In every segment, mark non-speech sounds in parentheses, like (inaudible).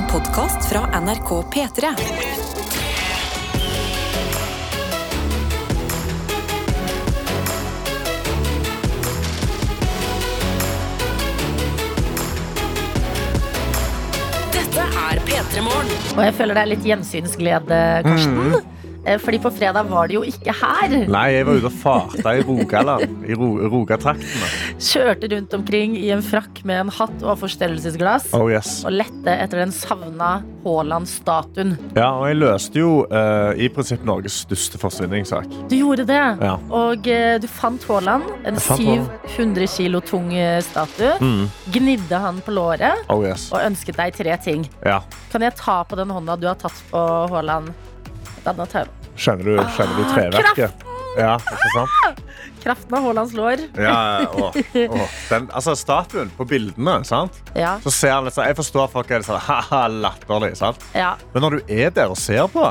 En podkast fra NRK P3. Dette er P3 Morgen. Og jeg føler det er litt gjensynsglede, Karsten. Eh, Fordi på fredag var du jo ikke her. Nei, jeg var ute og farta i Rogaland. I ro Rogatraktene. Kjørte rundt omkring i en frakk med en hatt og forstørrelsesglass. Oh yes. Og lette etter den savna Haaland-statuen. Ja, og jeg løste jo uh, i prinsipp Norges største forsvinningssak. Du gjorde det. Ja. Og uh, du fant Haaland. En fant 700 kilo tung eh, statue. Mm. Gnidde han på låret Oh yes. og ønsket deg tre ting. Ja. Kan jeg ta på den hånda du har tatt på Haaland? Skjønner. Du, du treverket? Ja, ikke sant? (laughs) Kraften av Haalands lår. Ja, å, å. den, altså statuen på bildene, sant? Ja. Så ser han litt sånn, jeg forstår folk er litt sånn, haha, latterlig, sant? ja. Men når du er der og ser på,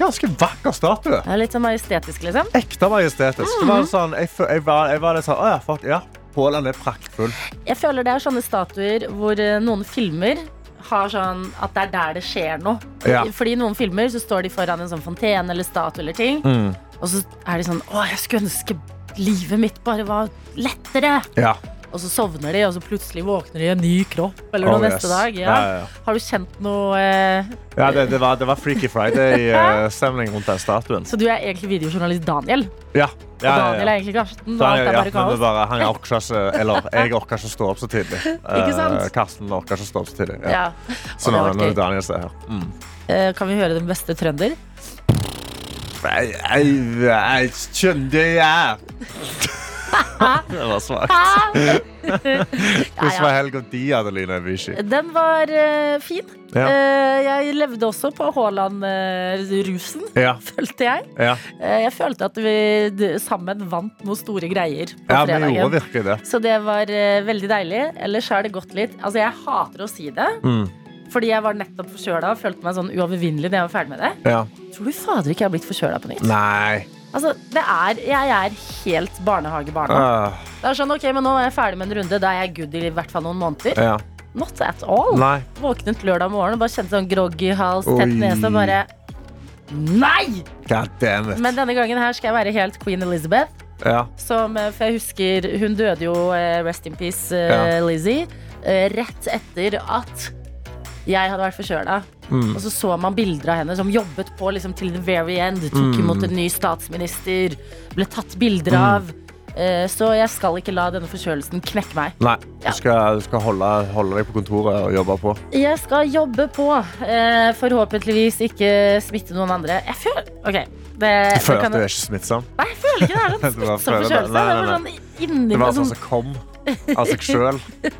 ganske vakker statue. Er litt sånn majestetisk, liksom. Ekte majestetisk. Det var sånn, jeg, jeg, var, jeg var litt sånn, åja, fuck, ja, Haaland er praktfull. Jeg føler det er sånne statuer hvor eh, noen filmer har sånn at det er der det skjer noe. Ja. Fordi i noen filmer så står de foran en sånn fontene eller statue eller ting, Mm. Og så er de sånn Å, jeg skulle ønske livet mitt bare var lettere. Ja. Og så sovner de, og så plutselig våkner de i en ny kropp eller noe Oh, yes. neste dag. Ja. Ja. Har du kjent noe eh, Ja, det, det, var, det var Freaky Friday-stemning (laughs) rundt den statuen. Så du er egentlig videojournalist Daniel? Ja. Og Daniel er egentlig Karsten? Alt er ja, bare kaos? bare, han orker ikke, eller (laughs) jeg orker ikke stå opp så tidlig. (laughs) Ikke sant? Eh, Karsten orker ikke å stå opp så tidlig. Ja. Så nå, har nå det Daniel er her. Mm. Eh, Kan vi høre den beste trønder? Jeg, jeg, jeg skjønner jeg (laughs) Det var svakt. Hvordan var helga di, Adeline Vichy? Den var eh, fin. Ja. Eh, jeg levde også på Haaland-rusen, Ja. (laughs) følte jeg. Ja. Eh, jeg følte at vi d- sammen vant noen store greier på ja, gjorde fredagen. virkelig det. Så det var eh, veldig deilig. Ellers har det gått litt Altså, jeg hater å si det, Mm. Fordi jeg var nettopp forkjøla og følte meg sånn uovervinnelig da jeg var ferdig med det. Ja. Tror du fader ikke jeg har blitt forkjøla på nytt? Nei. Altså, det er Jeg er helt barnehagebarn. Ah, Det er sånn, ok, men nå er jeg ferdig med en runde. Da er jeg good i hvert fall noen måneder. ja. Not at all. Nei. Våknet lørdag morgen og bare kjente sånn groggy hals, tett nese og bare Nei! Men denne gangen her skal jeg være helt Queen Elizabeth. Ja. Som, eh, for jeg husker Hun døde jo, eh, rest in peace, eh, Ja. Lizzie, rett etter at jeg hadde vært forkjøla. Mm. Og så så man bilder av henne som jobbet på liksom, til the very end. Tok Mm. imot en ny statsminister. Ble tatt bilder av. Eh, Så jeg skal ikke la denne forkjølelsen knekke meg. Nei. Ja. Du skal, du skal holde, holde deg på kontoret og jobbe på. Jeg skal jobbe på. Eh, forhåpentligvis ikke smitte noen andre. Jeg føler OK. Det, Du det føler kan- at du er ikke smittsom? Nei, jeg føler ikke det er en (laughs) Du bare smittsom føler det. forkjølelse. Det Nei, nei, bare nei. sånn inni Det var sånn, sånn som kom av seg sjøl.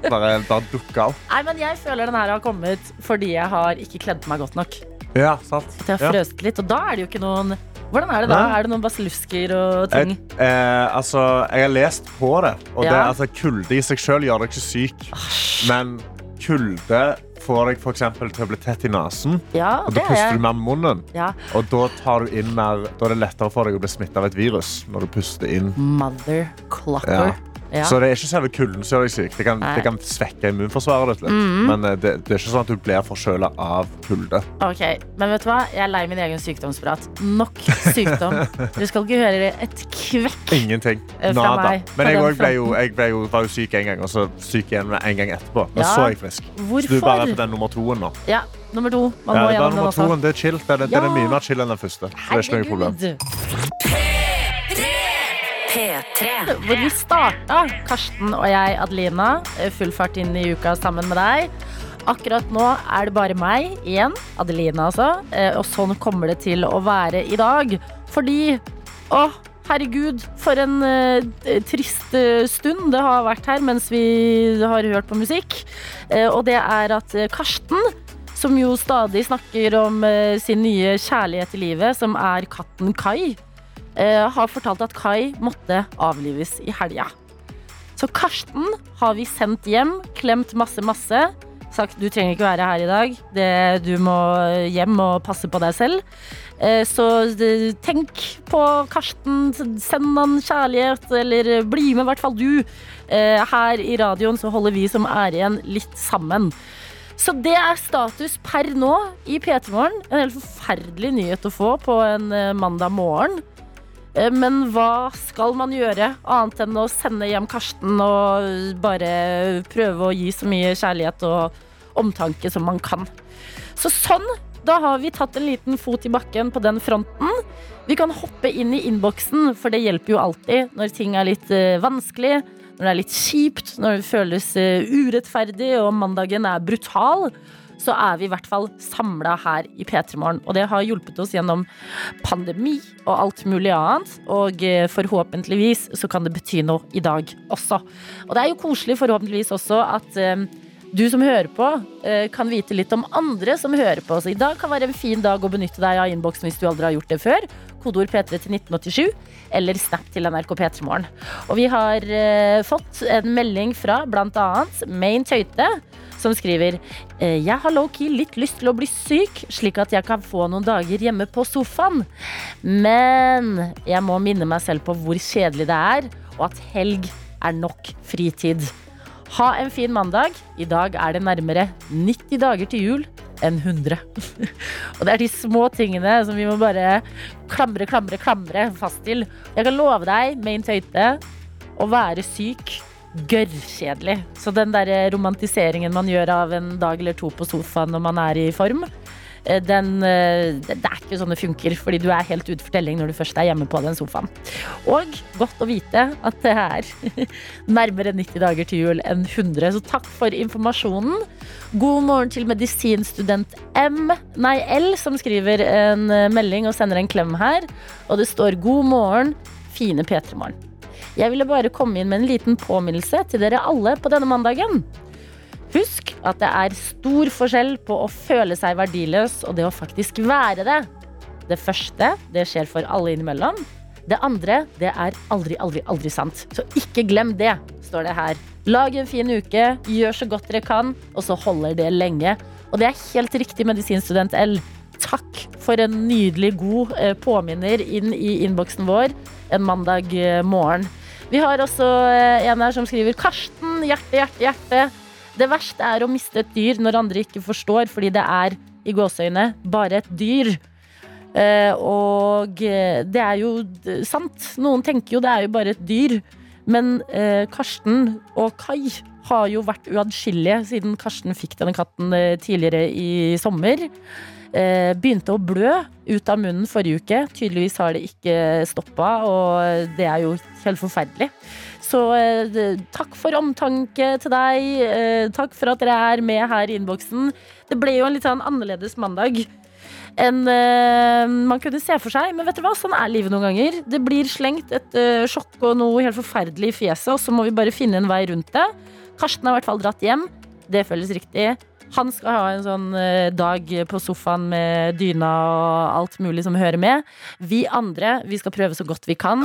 Bare, bare dukka opp. Nei, men jeg føler den her har kommet fordi jeg har ikke kledd meg godt nok. Ja, sant. At jeg har Ja. frøst litt. Og da er det jo ikke noen Hvordan er det da? Nei. Er det noen basillusker og ting? Jeg, eh, altså, jeg har lest på det, og det, altså, kulde i seg sjøl gjør deg ikke syk. Men kulde får deg for eksempel til å bli tett i nesen, Ja, og det da er puster du mer med munnen. Ja. Og da, tar du inn mer, da er det lettere for deg å bli smitta av et virus når du puster inn. Mother clocker. Ja. Ja. Så det er ikke selve kulden som gjør deg syk. Det kan, det kan svekke immunforsvaret ditt litt. Mhm. Men eh, det, det er ikke sånn at du blir forkjøla av kulde. Ok, Men vet du hva? Jeg er lei min egen sykdomsprat. Nok sykdom. du skal ikke høre et kvekk. Ingenting. Nada. meg, Men jeg, ble jo, jeg ble jo, var jo syk en gang, og så syk igjen en gang etterpå. Men Ja. så er jeg frisk. Så du Hvorfor? bare er på den nummer toen nå. Ja, nummer to. Man Ja, må det gjennom den også. det er chill. Det er, det er mye mer chill enn den første. Så det er ikke noe problem. Herregud. P3. Hvor vi starta, Karsten og jeg, Adelina, eh, full fart inn i uka sammen med deg. Akkurat nå er det bare meg igjen, Adelina altså. eh, Og sånn kommer det til å være i dag. Fordi Å, herregud, for en uh, trist stund det har vært her mens vi har hørt på musikk. Uh, og det er at Karsten, som jo stadig snakker om sin nye kjærlighet i livet, som er katten Kai, har fortalt at Kai måtte avlives i helga. Så Karsten har vi sendt hjem, klemt masse, masse. Sagt du trenger ikke være her i dag, det, du må hjem og passe på deg selv. Eh, Så eh, tenk på Karsten, send han kjærlighet, eller bli med i hvert fall du. Eh, Her i radioen så holder vi som er igjen litt sammen. Så det er status per nå i P3 Morgen. En helt forferdelig nyhet å få på en eh, mandag morgen. Eh, Men hva skal man gjøre annet enn å sende hjem Karsten og bare prøve å gi så mye kjærlighet og omtanke som man kan? Så sånn, da har vi tatt en liten fot i bakken på den fronten. Vi kan hoppe inn i innboksen, for det hjelper jo alltid når ting er litt eh, vanskelig, når det er litt kjipt, når det føles eh, urettferdig og mandagen er brutal. Så er vi i hvert fall samla her i P3 Morgen. Og det har hjulpet oss gjennom pandemi og alt mulig annet. Og eh, forhåpentligvis så kan det bety noe i dag også. Og det er jo koselig forhåpentligvis også at eh, du som hører på, eh, kan vite litt om andre som hører på. Så i dag kan være en fin dag å benytte deg av innboksen hvis du aldri har gjort det før. Kodeord P3 til 1987, eller snap til NRK P3 Morgen. Og vi har fått en melding fra annet Main Tøyte, som skriver eh, Jeg har low-key litt lyst til å bli syk, slik at jeg kan få noen dager hjemme på sofaen. Men jeg må minne meg selv på hvor kjedelig det er, og at helg er nok fritid. Ha en fin mandag. I dag er det nærmere 90 dager til jul enn 100. (laughs) og det er de små tingene som vi må bare klamre, klamre, klamre fast til. Jeg kan love deg, Main Tøyte, å være syk gørrkjedelig. Så den der romantiseringen man gjør av en dag eller to på sofaen når man er i form, eh, den, eh, det er ikke sånn det funker, fordi du er helt ute for telling når du først er hjemme på den sofaen. Og godt å vite at det er (laughs) nærmere 90 dager til jul enn 100. Så takk for informasjonen. God morgen til medisinstudent M, nei L, som skriver en eh, melding og sender en klem her. Og det står 'God morgen, fine P3morgen'. Jeg ville bare komme inn med en liten påminnelse til dere alle på denne mandagen. Husk at det er stor forskjell på å føle seg verdiløs og det å faktisk være det. Det første, det skjer for alle innimellom. Det andre, det er aldri, aldri, aldri sant. Så ikke glem det, står det her. Lag en fin uke, gjør så godt dere kan, og så holder det lenge. Og det er helt riktig, medisinstudent L. Takk for en nydelig, god eh, påminner inn i innboksen vår en mandag eh, morgen. Vi har også eh, en her som skriver Karsten, hjerte, hjerte, hjerte. Det verste er å miste et dyr når andre ikke forstår, fordi det er i gåseøyne bare et dyr. Eh, og eh, det er jo sant. Noen tenker jo det er jo bare et dyr. Men Karsten og Kai har jo vært uatskillelige siden Karsten fikk denne katten tidligere i sommer. Eh, begynte å blø ut av munnen forrige uke. Tydeligvis har det ikke stoppa, og det er jo helt forferdelig. Så eh, takk for omtanke til deg. Eh, takk for at dere er med her i innboksen. Det ble jo en litt sånn annerledes mandag enn eh, man kunne se for seg. Men vet dere hva, sånn er livet noen ganger. Det blir slengt et eh, sjokk og noe helt forferdelig i fjeset, og så må vi bare finne en vei rundt det. Karsten har i hvert fall dratt hjem. Det føles riktig. Han skal ha en sånn eh, dag på sofaen med dyna og alt mulig som hører med. Vi andre, vi skal prøve så godt vi kan.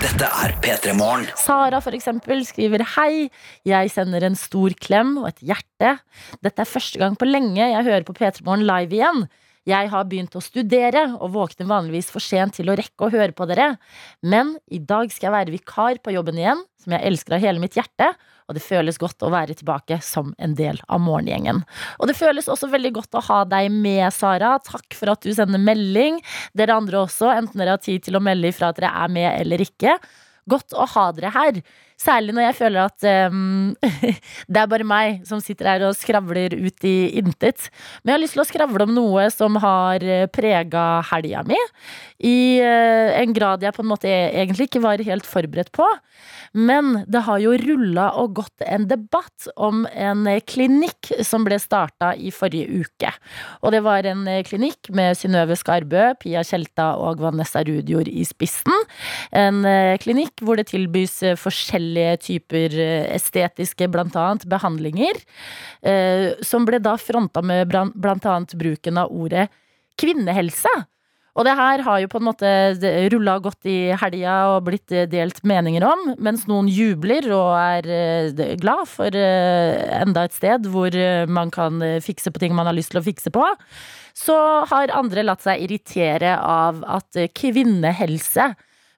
Dette er P3 Morgen. Sara for eksempel skriver Hei, jeg sender en stor klem og et hjerte. Dette er første gang på lenge jeg hører på P3 Morgen live igjen. Jeg har begynt å studere og våkner vanligvis for sent til å rekke å høre på dere. Men i dag skal jeg være vikar på jobben igjen, som jeg elsker av hele mitt hjerte. Og det føles godt å være tilbake som en del av morgengjengen. Og det føles også veldig godt å ha deg med, Sara. Takk for at du sender melding. Dere andre også, enten dere har tid til å melde ifra at dere er med eller ikke. Godt å ha dere her. Særlig når jeg føler at um, (laughs) det er bare meg som sitter her og skravler ut i intet. Men jeg har lyst til å skravle om noe som har prega helga mi. I uh, en grad jeg på en måte egentlig ikke var helt forberedt på. Men det har jo rulla og gått en debatt om en klinikk som ble starta i forrige uke. Og det var en klinikk med Synnøve Skarbø, Pia Tjelta og Vanessa Rudjord i spissen. En eh, klinikk hvor det tilbys eh, forskjellige typer eh, estetiske, blant annet, behandlinger. eh, Som ble da fronta med blant annet bruken av ordet kvinnehelse. Og det her har jo på en måte rulla godt i helga og blitt eh, delt meninger om, mens noen jubler og er glad for enda et sted hvor man kan fikse på ting man har lyst til å fikse på. Så har andre latt seg irritere av at eh, kvinnehelse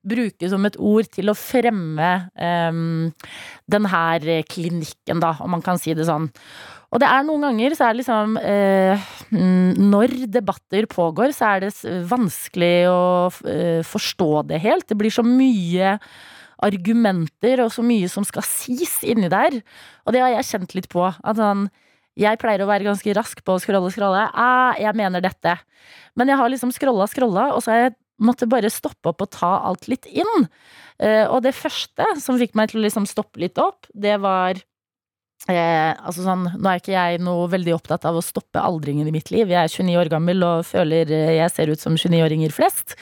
brukes som et ord til å fremme um, den her klinikken, da, om man kan si det sånn. Og det er noen ganger så er det liksom eh, Når debatter pågår, så er det vanskelig å eh, forstå det helt. Det blir så mye argumenter og så mye som skal sies inni der. Og det har jeg kjent litt på. At sånn, jeg pleier å være ganske rask på å scrolle, scrolle. Ah, jeg mener dette. Men jeg har liksom scrolla, scrolla, og så har jeg måttet bare stoppe opp og ta alt litt inn. Eh, og det første som fikk meg til å liksom stoppe litt opp, det var eh, altså sånn, Nå er ikke jeg noe veldig opptatt av å stoppe aldringen i mitt liv. Jeg er 29 år gammel og føler eh, jeg ser ut som 29-åringer flest.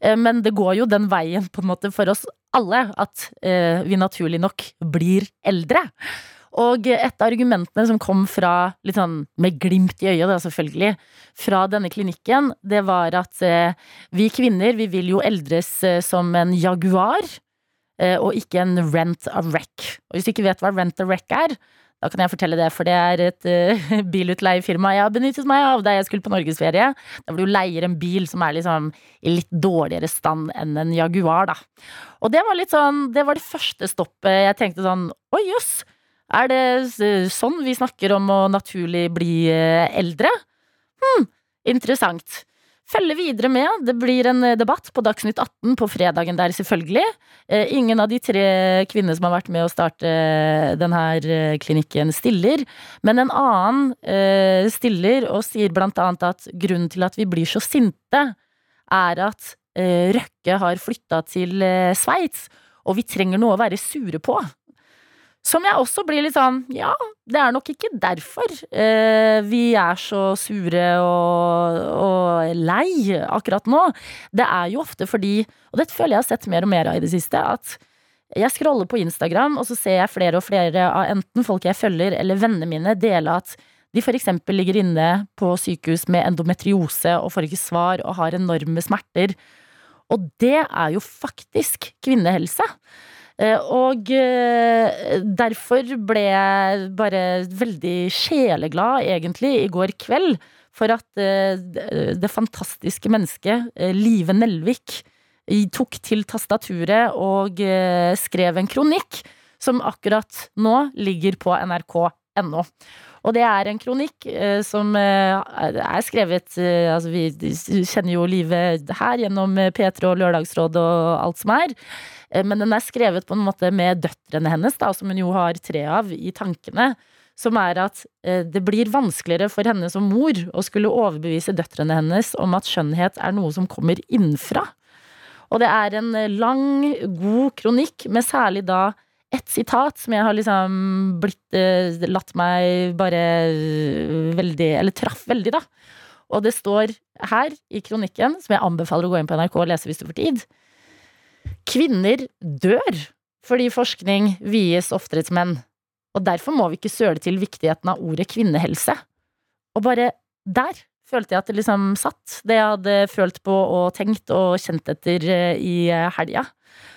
Eh, men det går jo den veien på en måte for oss alle at eh, vi naturlig nok blir eldre. Og et av argumentene som kom fra, litt sånn med glimt i øyet, da selvfølgelig, fra denne klinikken, det var at eh, vi kvinner, vi vil jo eldres eh, som en jaguar, eh, og ikke en rent a wreck. Og hvis du ikke vet hva rent a wreck er, da kan jeg fortelle det, for det er et uh, (laughs) bilutleiefirma jeg har benyttet meg av da jeg skulle på norgesferie. Der hvor du leier en bil som er liksom i litt dårligere stand enn en Jaguar, da. Og det var litt sånn, det var det første stoppet jeg tenkte sånn, oi jøss, er det sånn vi snakker om å naturlig bli eh, eldre? Hm, interessant. Følge videre med. Det blir en eh, debatt på Dagsnytt 18 på fredagen der, selvfølgelig. Eh, Ingen av de tre kvinnene som har vært med å starte denne klinikken, stiller. Men en annen stiller og sier blant annet at grunnen til at vi blir så sinte, er at Røkke har flytta til Sveits, og vi trenger noe å være sure på. Som jeg også blir litt sånn Ja, det er nok ikke derfor eh, vi er så sure og, og lei akkurat nå. Det er jo ofte fordi, og dette føler jeg har sett mer og mer av i det siste, at jeg scroller på Instagram, og så ser jeg flere og flere av enten folk jeg følger, eller vennene mine dele at de f.eks. ligger inne på sykehus med endometriose og får ikke svar og har enorme smerter. Og det er jo faktisk kvinnehelse. Eh, Og eh, derfor ble jeg bare veldig sjeleglad, egentlig, i går kveld. For at eh, det- fantastiske mennesket, Live Nelvik, tok til tastaturet og skrev en kronikk som akkurat nå ligger på nrk.no. Og det er en kronikk eh, som eh, er skrevet eh, Altså, vi kjenner jo livet her gjennom eh, P3 og Lørdagsrådet og alt som er. Men den er skrevet på en måte med døtrene hennes, da, som hun jo har tre av, i tankene. Som er at det blir vanskeligere for henne som mor å skulle overbevise døtrene hennes om at skjønnhet er noe som kommer innenfra. Og det er en lang, god kronikk med særlig da ett sitat som jeg har liksom blitt eh, latt meg bare eh, veldig Eller traff veldig, da. Og det står her i kronikken, som jeg anbefaler å gå inn på NRK og lese hvis du får tid. Kvinner dør fordi forskning vies oftere til menn. Og derfor må vi ikke søle til viktigheten av ordet kvinnehelse. Og bare der følte jeg at det liksom satt, det jeg hadde følt på og tenkt og kjent etter eh, i helga.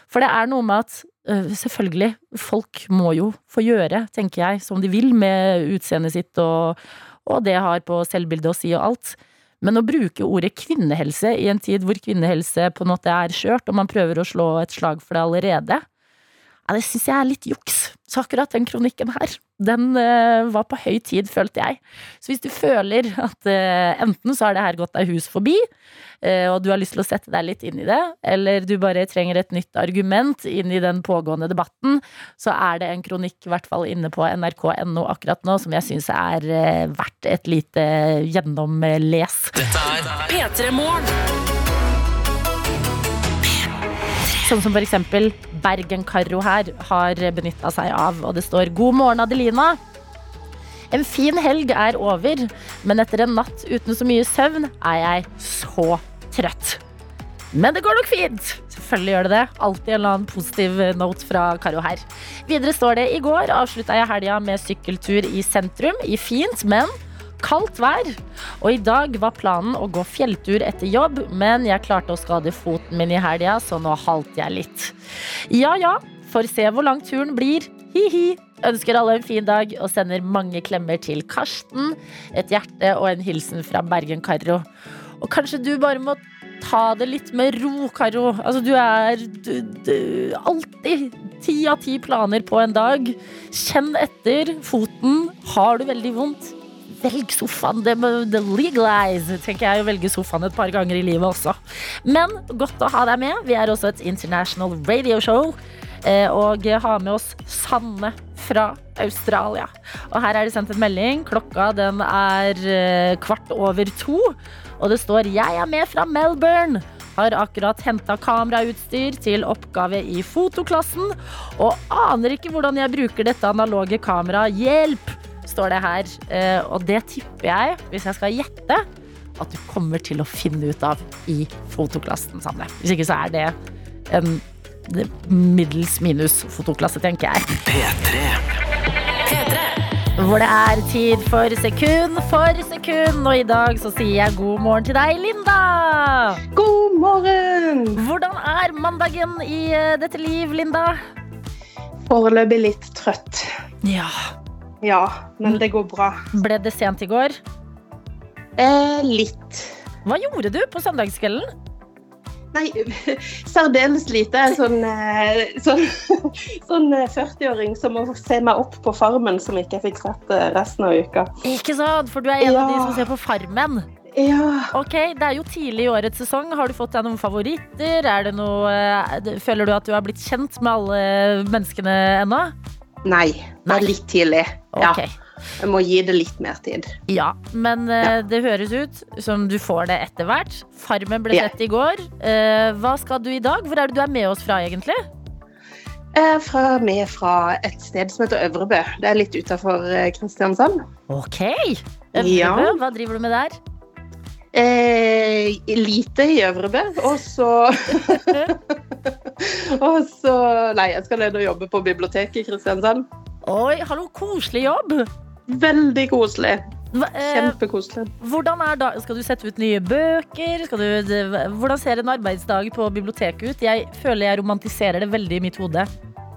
For det er noe med at selvfølgelig, folk må jo få gjøre, tenker jeg, som de vil med utseendet sitt og, og det har på selvbildet å si og alt. Men å bruke ordet kvinnehelse i en tid hvor kvinnehelse på en måte er skjørt, og man prøver å slå et slag for det allerede, ja, det syns jeg er litt juks. Så akkurat den kronikken her, den eh, var på høy tid, følte jeg. Så hvis du føler at eh, enten så har det her gått deg hus forbi, eh, og du har lyst til å sette deg litt inn i det, eller du bare trenger et nytt argument inn i den pågående debatten, så er det en kronikk i hvert fall inne på nrk.no akkurat nå som jeg syns er verdt et lite gjennomles. Dette er P3 Morgen. Sånn som for eksempel Bergen-Karro her har benytta seg av, og det står 'God morgen, Adelina'. En fin helg er over, men etter en natt uten så mye søvn er jeg så trøtt. Men det går nok fint. Selvfølgelig gjør det det. Alltid en eller annen positiv note fra Karo her. Videre står det i går avslutta jeg helga med sykkeltur i sentrum i fint, men kaldt vær. Og i dag var planen å gå fjelltur etter jobb, men jeg klarte å skade foten min i helga, så nå halter jeg litt. Ja ja, får se hvor lang turen blir. Hi-hi. Ønsker alle en fin dag og sender mange klemmer til Karsten. Et hjerte og en hilsen fra Bergen-Karro. Og kanskje du bare må ta det litt med ro, Karo. Altså, du er du, du, alltid Ti av ti planer på en dag. Kjenn etter foten. Har du veldig vondt? Velg sofaen. Det må det legalize, tenker jeg å velge sofaen et par ganger i livet også. Men godt å ha deg med. Vi er også et international radio show. eh, Og har med oss Sanne fra Australia. Og her er det sendt en melding. Klokka den er eh, kvart over to. Og det står 'Jeg er med fra Melbourne'. Har akkurat henta kamerautstyr til oppgave i fotoklassen. Og aner ikke hvordan jeg bruker dette analoge kameraet. Hjelp! Står det her. Eh, og det tipper jeg, hvis jeg skal gjette, at du kommer til å finne ut av i fotoklassen, Sanne. Hvis ikke så er det en middels minus fotoklasse, tenker jeg. Hvor det er tid for sekund for sekund. Og i dag så sier jeg god morgen til deg, Linda. God morgen! Hvordan er mandagen i eh, dette liv, Linda? Foreløpig litt trøtt. Ja. Ja, men det går bra. Ble det sent i går? Eh, litt. Hva gjorde du på søndagskvelden? Nei, (laughs) særdeles lite. Sånn, eh, sånn, (laughs) sånn eh, 40-åring som må se meg opp på Farmen, som ikke jeg fikk sett eh, resten av uka. Ikke sant, for du er en av de som ser på Farmen. Ja. Ok, Det er jo tidlig i årets sesong. Har du fått deg noen favoritter? Er det noe, eh, føler du at du har blitt kjent med alle menneskene ennå? Nei, det er litt tidlig. Ja, Ok. jeg må gi det litt mer tid. Ja, men eh, det høres ut som du får det etter hvert. Farmen ble Ja. sett i går. Eh, hva skal du i dag? Hvor er det du er med oss fra, egentlig? Jeg er fra, med fra et sted som heter Øvrebø. Det er litt utafor Kristiansand. Ok. Ja. Øvrebø, Hva driver du med der? Eh, lite i Øvrebø, og så (laughs) Og så Nei, jeg skal ned og jobbe på biblioteket i Kristiansand. Oi, hallo, koselig jobb! Veldig koselig. Eh, Kjempekoselig. hvordan er da, skal du sette ut nye bøker? Du, hvordan ser en arbeidsdag på biblioteket ut? Jeg føler jeg romantiserer det veldig i mitt hode.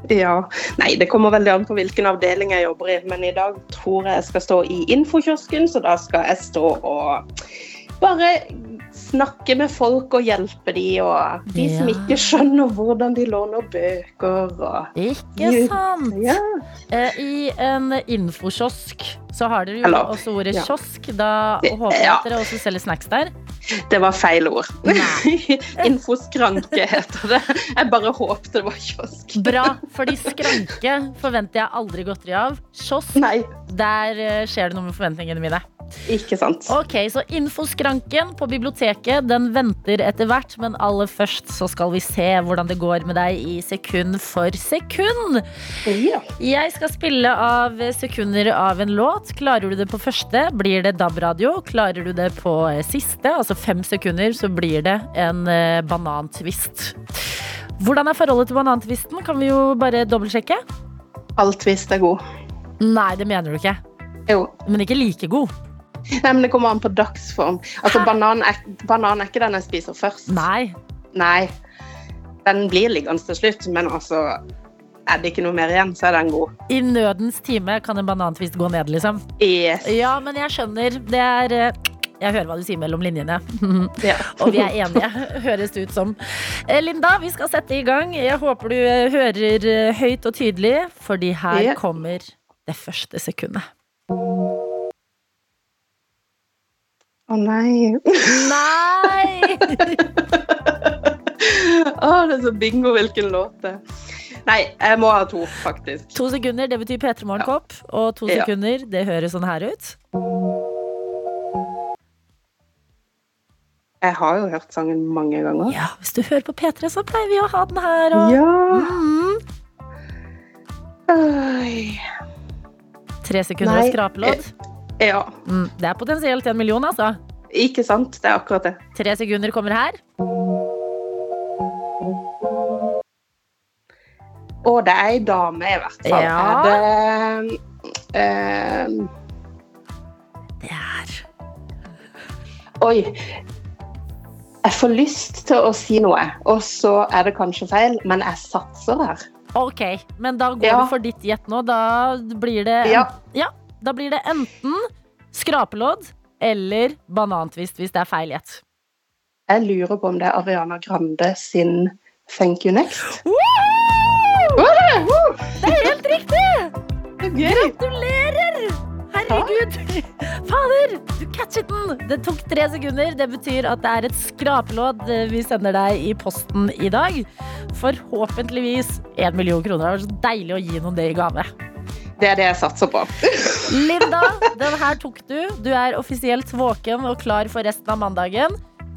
Ja. Nei, det kommer veldig an på hvilken avdeling jeg jobber i, men i dag tror jeg jeg skal stå i infokiosken, så da skal jeg stå og bare snakke med folk og hjelpe de, og de som ikke skjønner hvordan de låner bøker og Ikke sant? Ja. Eh, I en infokiosk så har dere jo Hello. også ordet ja. kiosk. Da håper jeg Ja. at dere også selger snacks der. Det var feil ord. (laughs) Infoskranke heter det. Jeg bare håpte det var kiosk. Bra, fordi skranke forventer jeg aldri godteri av. Kiosk, Nei, der eh, skjer det noe med forventningene mine. Ikke sant. Ok, så infoskranken på biblioteket den venter etter hvert, men aller først så skal vi se hvordan det går med deg i sekund for sekund. Ja. Jeg skal spille av sekunder av en låt. Klarer du det på første, blir det DAB-radio. Klarer du det på eh, siste, altså fem sekunder, så blir det en eh, banantvist. Hvordan er forholdet til banantvisten? Kan vi jo bare dobbeltsjekke? All twist er god. Nei, det mener du ikke. Jo. Men ikke like god. Nei, men det kommer an på dagsform. Altså, banan er, banan er ikke den jeg spiser først. Nei. Nei. Den blir liggende til slutt, men altså Er det ikke noe mer igjen, så er den god. I nødens time kan en banantvist gå ned, liksom. Yes. Ja, men jeg skjønner. Det er eh, Jeg hører hva du sier mellom linjene. (laughs) Ja. Og vi er enige, (laughs) høres det ut som. Eh, Linda, vi skal sette i gang. Jeg håper du eh, hører høyt og tydelig, fordi her Ja. kommer det første sekundet. Å nei. Nei! Å, det er så bingo hvilken låt det er. Nei, jeg må ha to, faktisk. To sekunder, det betyr P3 Morgenkopp. Og to Ja. sekunder, det høres sånn her ut. Jeg har jo hørt sangen mange ganger. Ja, Hvis du hører på P3, så pleier vi å ha den her. Og... Ja. Mm. Tre sekunder Nei. og skrapelodd. Ja, Mm. Det er potensielt en million, altså. ikke sant? Det er akkurat det. Tre sekunder kommer her. Og det er ei dame, i hvert fall. Ja. Er det um... Det er Oi. Jeg får lyst til å si noe, og så er det kanskje feil, men jeg satser her. Ok, men da går Ja. du for ditt gjett nå. Da blir det, Ja. ja, da blir det enten skrapelodd eller banantvist hvis det er feil gjett. Jeg lurer på om det er Ariana Grande sin Thank You Next. Woo! Det er helt riktig! Gratulerer! Herregud. Fader, du catchet den. Det tok tre sekunder. Det betyr at det er et skrapelodd vi sender deg i posten i dag. Forhåpentligvis én million kroner. Det var så deilig å gi noen det i gave. Det er det jeg satser på. Linda, den her tok du. Du er offisielt våken og klar for resten av mandagen.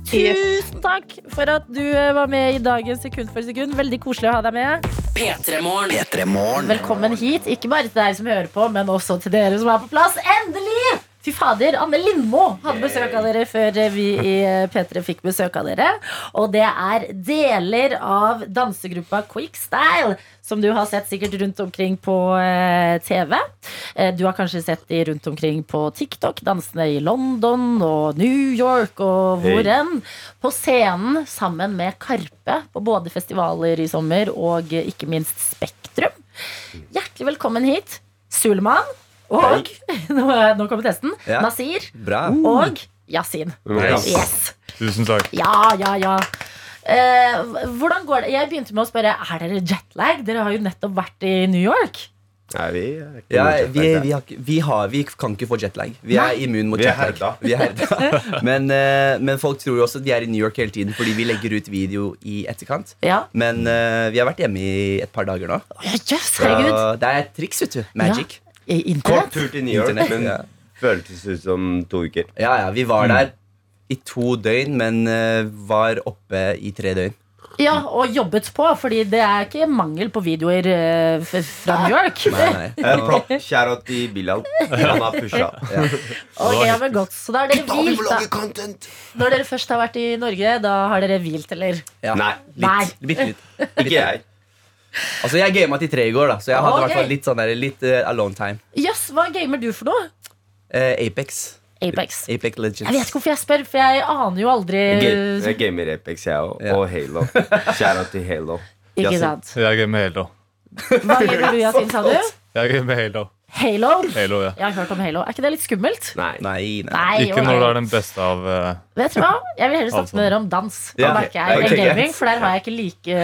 Tusen takk for at du eh, var med i dagens Sekund for sekund. Veldig koselig å ha deg med. P3 Morgen. P3 Morgen. Velkommen hit, ikke bare til deg som hører på, men også til dere som er på plass. Endelig! Fy fader, Anne Lindmo hadde besøk av dere før vi i P3 fikk besøk av dere. Og det er deler av dansegruppa Quickstyle, som du har sett sikkert rundt omkring på eh, TV. Eh, Du har kanskje sett de rundt omkring på TikTok, dansende i London og New York og hvor enn. På scenen sammen med Karpe på både festivaler i sommer og eh, ikke minst Spektrum. Hjertelig velkommen hit, Suleman. Og (laughs) nå, nå kommer testen. Ja. Nasir Bra. og Yasin. Nice. Yes. Tusen takk. Ja, ja, ja. Eh, hvordan går det? Jeg begynte med å spørre Er dere jetlag. Dere har jo nettopp vært i New York. Nei, vi er ikke Ja, vi, vi, har, vi, har, vi kan ikke få jetlag. Vi er Nei. immun mot jetlag. Vi er herda. (laughs) men, eh, men folk tror jo også at de er i New York hele tiden fordi vi legger ut video i etterkant. Ja. Men eh, vi har vært hjemme i et par dager nå. Så herregud. det er et triks, vet du. Magic. I Kort tur til New York, Internet, men ja. føltes ut som to uker. Ja, ja, vi var der i to døgn, men uh, var oppe i tre døgn. Ja, og jobbet på, fordi det er ikke mangel på videoer uh, fra New York. (laughs) Nei, nei. (laughs) Eh, Plopp, Shout-out til Bilal. Han har pusha. (laughs) Ok, ja, men godt. Så da har dere hvilt, da. Når dere først har vært i Norge, da har dere hvilt, eller? Ja. Nei, Nei. Litt, bitte litt. ikke jeg. Altså, jeg gama til tre i går, da, så jeg hadde okay. Hvert fall litt sånn der, litt uh, alone time. Yes, hva gamer du for noe? Uh, Apex. Apex. Apex Legends. Jeg vet ikke hvorfor jeg spør, for jeg aner jo aldri Jeg, Jeg gamer Apex, jeg òg. Ja. Og Halo. Shout-out til Halo. Ikke sant? Jeg gamer Halo. Hva gamer du, Yasin, sa du? (laughs) Jeg gamer Halo. Halo? Halo, ja. Jeg har hørt om Halo. Er ikke det litt skummelt? Nei. Nei, nei. Nei, Ikke når du er den beste av eh, Vet du hva? Jeg vil heller snakke med dere om dans. Ja, og okay. jeg, ok, gaming, for der har jeg ikke like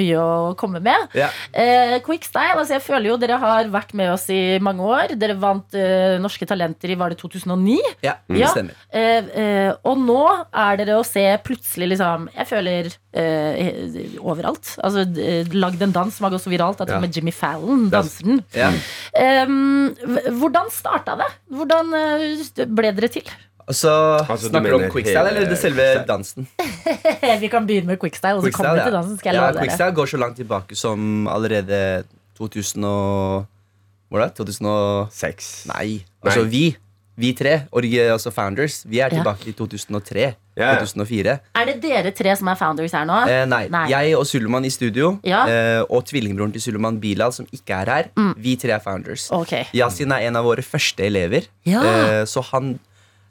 mye å komme med. Ja. Uh, Quickstyle, altså jeg føler jo dere har vært med oss i mange år. Dere vant uh, Norske Talenter i var det 2009. Ja, Ja. det stemmer. Uh, eh, og nå er dere å se plutselig liksom Jeg føler eh, overalt. Altså eh, lagd en dans som har gått så viralt at Ja. med Jimmy Fallon danser den. Ja. Um, hvordan starta det? Hvordan eh, ble dere til? Og så Altså, snakker du om quickstyle, eller det selve quickstyle? dansen? (laughs) Vi kan begynne med quickstyle, og så kommer vi til dansen. skal jeg ja, love dere. quickstyle går så langt tilbake som allerede 2000 og Hvor da? 2006? Nei. Altså vi. Vi tre, orgi- altså founders, vi er Ja. tilbake til 2003. Ja, ja. 2004. Er det dere tre som er founders her nå? Eh, nei. Nei. Jeg og Suleman i studio, Ja. eh, og tvillingbroren til Suleman Bilal, som ikke er her. Vi tre er founders. Okay. Yasin er en av våre første elever, Ja. eh, så han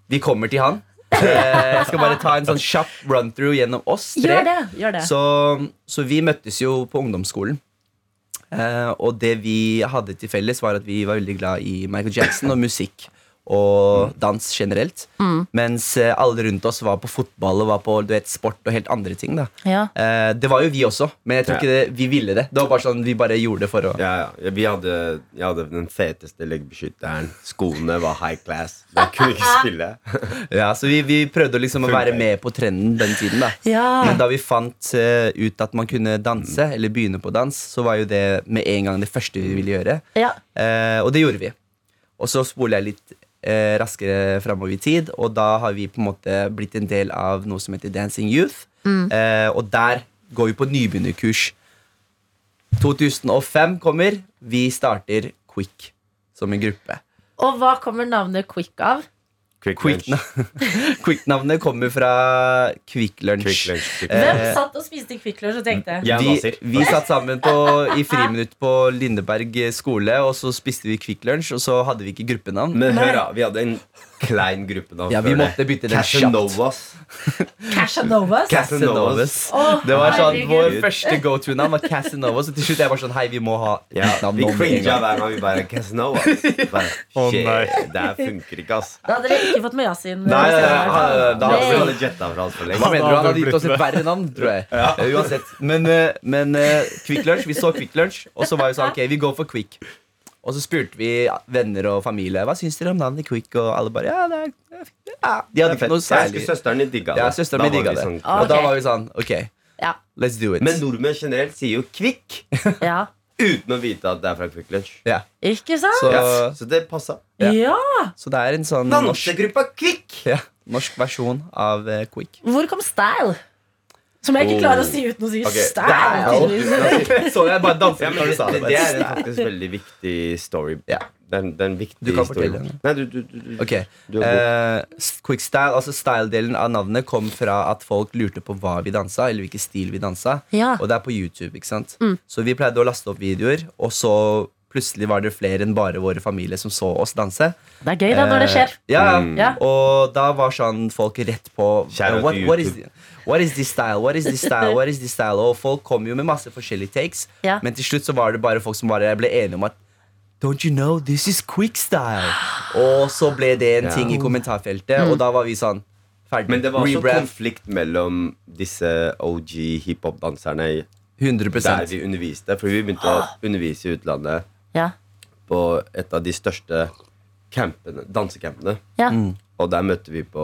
Vi kommer til han. Eh, jeg skal bare ta en sånn kjapp run-through gjennom oss tre. Gjør det. gjør det Så, så vi møttes jo på ungdomsskolen. Eh, og det vi hadde til felles, var at vi var veldig glad i Michael Jackson og musikk. Og dans generelt. Mm. Mens eh, alle rundt oss var på fotball og var på du vet, sport og helt andre ting. Ja. eh, Det var jo vi også, men jeg tror ikke det, vi ville det. Det var bare sånn Vi bare gjorde det for å Ja, ja. Vi hadde, jeg hadde den feteste leggbeskytteren. Skoene var high class. Jeg kunne ikke spille. (laughs) Ja, Så vi, vi prøvde liksom å være med på trenden den tiden. da Ja. Men da vi fant uh, ut at man kunne danse, eller begynne på dans, så var jo det med en gang det første vi ville gjøre. Ja. Eh, og det gjorde vi. Og så spoler jeg litt raskere framover i tid, og da har vi på en måte blitt en del av noe som heter Dancing Youth. Eh, og der går vi på nybegynnerkurs. 2005 kommer. Vi starter Quick som en gruppe. Og hva kommer navnet Quick av? Quick Quick-. (laughs) Quick-navnet kommer fra Quick Lunch. Quick lunch. Quick Eh, Hvem satt og spiste Quick Lunch og tenkte Ja, vi, vi satt sammen på, i friminutt på Lindeberg skole, og så spiste vi Quick Lunch, og så hadde vi ikke gruppenavn. Men hør, da. Vi hadde en klein gruppe nå. Ja, vi måtte bytte den kjapt. Casanovas. Casanovas. Casanovas. Oh, Det var sånn, herregud. Vår første go-to-navn var Casanovas. Og til slutt jeg var sånn Hei, vi må ha Ja, navn vi cringa hver gang vi bare Casanovas. Bare, oh, nei. det her funker ikke, ass. Da hadde dere ikke fått med Yasin. Nei, nei, nei, nei, Da hadde vi alle jetta fra oss for Hva mener du? Han hadde gitt oss et verre navn, tror jeg. Ja. Uansett. Men, eh, men eh, Quick Lunch, vi så Quick Lunch, og så var vi sånn Ok, vi går for Quick. Og så spurte vi venner og familie Hva syns dere om navnet Quick. Og alle bare Ja, det er ja. De hadde ikke noe Jeg særlig husker søsteren din digga det. Ja, søsteren min digga det. sånn- okay. Og da var vi sånn Ok, Ja. let's do it. Men nordmenn generelt sier jo kvikk ja. uten å vite at det er fra Quick Lunch. ja. Ikke sant? så, Ja, så det passa. Ja. Ja. så det er en sånn norsk, Dansegruppa Kvikk! ja, norsk versjon av uh, Quick. Hvor kom style? Som jeg ikke klarer å si uten å si okay. style. tydeligvis. så jeg bare danset Ja, det, det, det er en faktisk veldig viktig story. Ja. Den, den en, det er en viktig Du kan fortelle den. Nei, du, du, du, du. Ok, Du er eh, Quick style, altså style-delen av navnet kom fra at folk lurte på hva vi dansa, eller hvilken stil vi dansa. Ja. Og det er på YouTube, ikke sant? Så vi pleide å laste opp videoer, og så plutselig var det flere enn bare våre familie som så oss danse. Det er gøy da når det skjer. Eh, ja, Mm. Ja. Og da var sånn folk rett på eh, what, what, is, what is this style? What is this style? What is this style? Og folk kom jo med masse forskjellige takes, Ja. men til slutt så var det bare folk som bare ble enige om at Don't you know this is quick style? Og så ble det en Ja. ting i kommentarfeltet, og da var vi sånn ferdig. Men det var også Rebrand konflikt mellom disse OG hiphop-danserne 100 der vi underviste. For vi begynte å undervise i utlandet Ja. på et av de største campene, dansecampene. Ja. Og der møtte vi på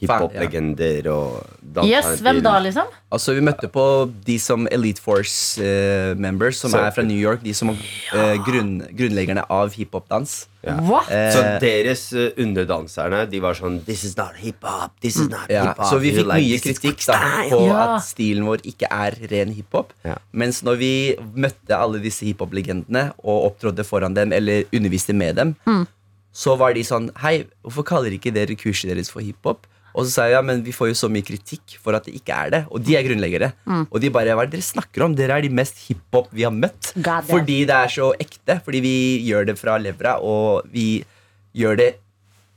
hiphop-legender og Yes, hvem da, liksom? Altså Vi møtte på de som Elite Force-members, members, som Så- er fra New York. De som er uh, grunn, grunnleggerne av hiphop-dans. Ja. What? Eh, Så deres uh, underdanserne De var sånn This is not hiphop. This is not Ja, hiphop. så vi fikk like, mye kritikk da, på Ja. at stilen vår ikke er ren hiphop. Ja. Mens når vi møtte alle disse hiphop-legendene og opptrådte foran dem eller underviste med dem, så var de sånn Hei, hvorfor kaller ikke dere kurset deres for hiphop? Og så sa jeg ja, men vi får jo så mye kritikk for at det ikke er det. Og de er grunnleggere. Og de bare hva er det dere snakker om? Dere er de mest hiphop vi har møtt. God. Fordi det er så ekte. Fordi vi gjør det fra levra, og vi gjør det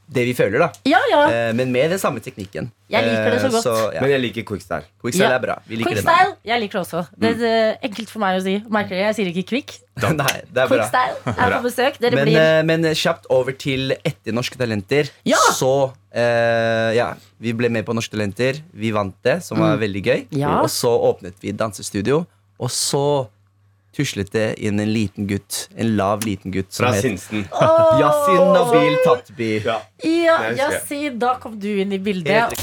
det vi føler, da. Ja, ja. Eh, men med den samme teknikken. Jeg liker det så godt. godt. ja. Men jeg liker quickstyle. Quickstyle Ja. er bra. Vi liker Quick det Jeg liker det også. Det er eh, enkelt for meg å si. Merker dere? Jeg sier ikke quick. (laughs) Nei, det er Quick bra. er på besøk. Dere Men, blir eh, men kjapt over til etter Norske Talenter. Ja! Så eh, ja, vi ble med på Norske Talenter. Vi vant det, som var veldig gøy. Mm. Ja. Og så åpnet vi dansestudio. Og så tuslet det inn en liten gutt. En lav, liten gutt som Fra het Sinsen. Yasin Nabil Tatbi. Ja. Ja, Yasin, da kom du inn i bildet.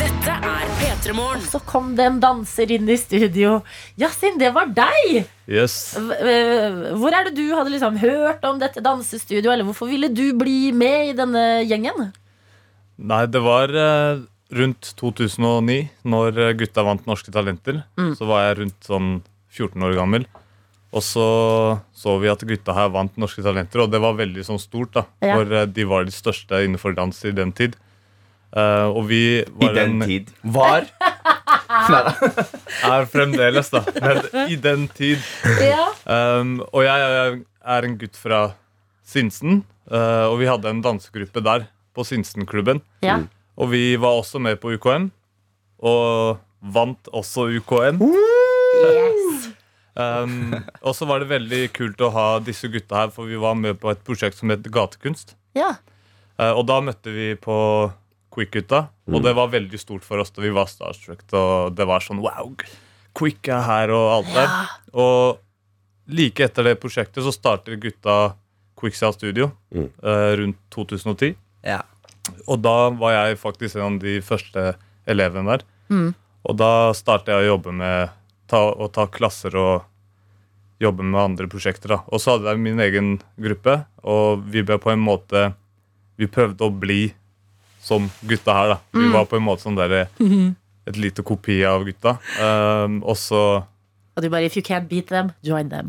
Dette er P3 Morgen. Så kom det en danser inn i studio. Yasin, det var deg! Yes. Hvor er det du hadde liksom hørt om dette dansestudioet, eller hvorfor ville du bli med i denne gjengen? Nei, det var eh, rundt 2009, når gutta vant Norske Talenter. Mm. Så var jeg rundt sånn 14 år gammel. Og så så vi at gutta her vant Norske Talenter, og det var veldig sånn stort. da Ja. For eh, de var de største innenfor dans i den tid. Uh, og vi var I den en, tid. Var (laughs) er fremdeles, da. Men i den tid. Ja. Um, og jeg, jeg er en gutt fra Sinsen, uh, og vi hadde en dansegruppe der på Sinsenklubben. ja. Og vi var også med på UKM, og vant også UKM. Yes. Um, og så var det veldig kult å ha disse gutta her, for vi var med på et prosjekt som het Gatekunst. Ja. Uh, og da møtte vi på Quick-gutta, og det var veldig stort for oss da vi var starstruck. Og det var sånn wow, Quick er her, og alt der. Og like etter det prosjektet så startet gutta Quicksale Studio Mm. uh, rundt 2010. Ja. Og da var jeg faktisk en av de første elevene der. Mm. Og da startet jeg å jobbe med ta, å ta klasser og jobbe med andre prosjekter. da. Og så hadde jeg min egen gruppe, og vi ble på en måte Vi prøvde å bli som gutta her. da. Vi Mm. var på en måte sånn der, (laughs) et lite kopi av gutta. Um, og så Og du bare If you can't beat them, join them.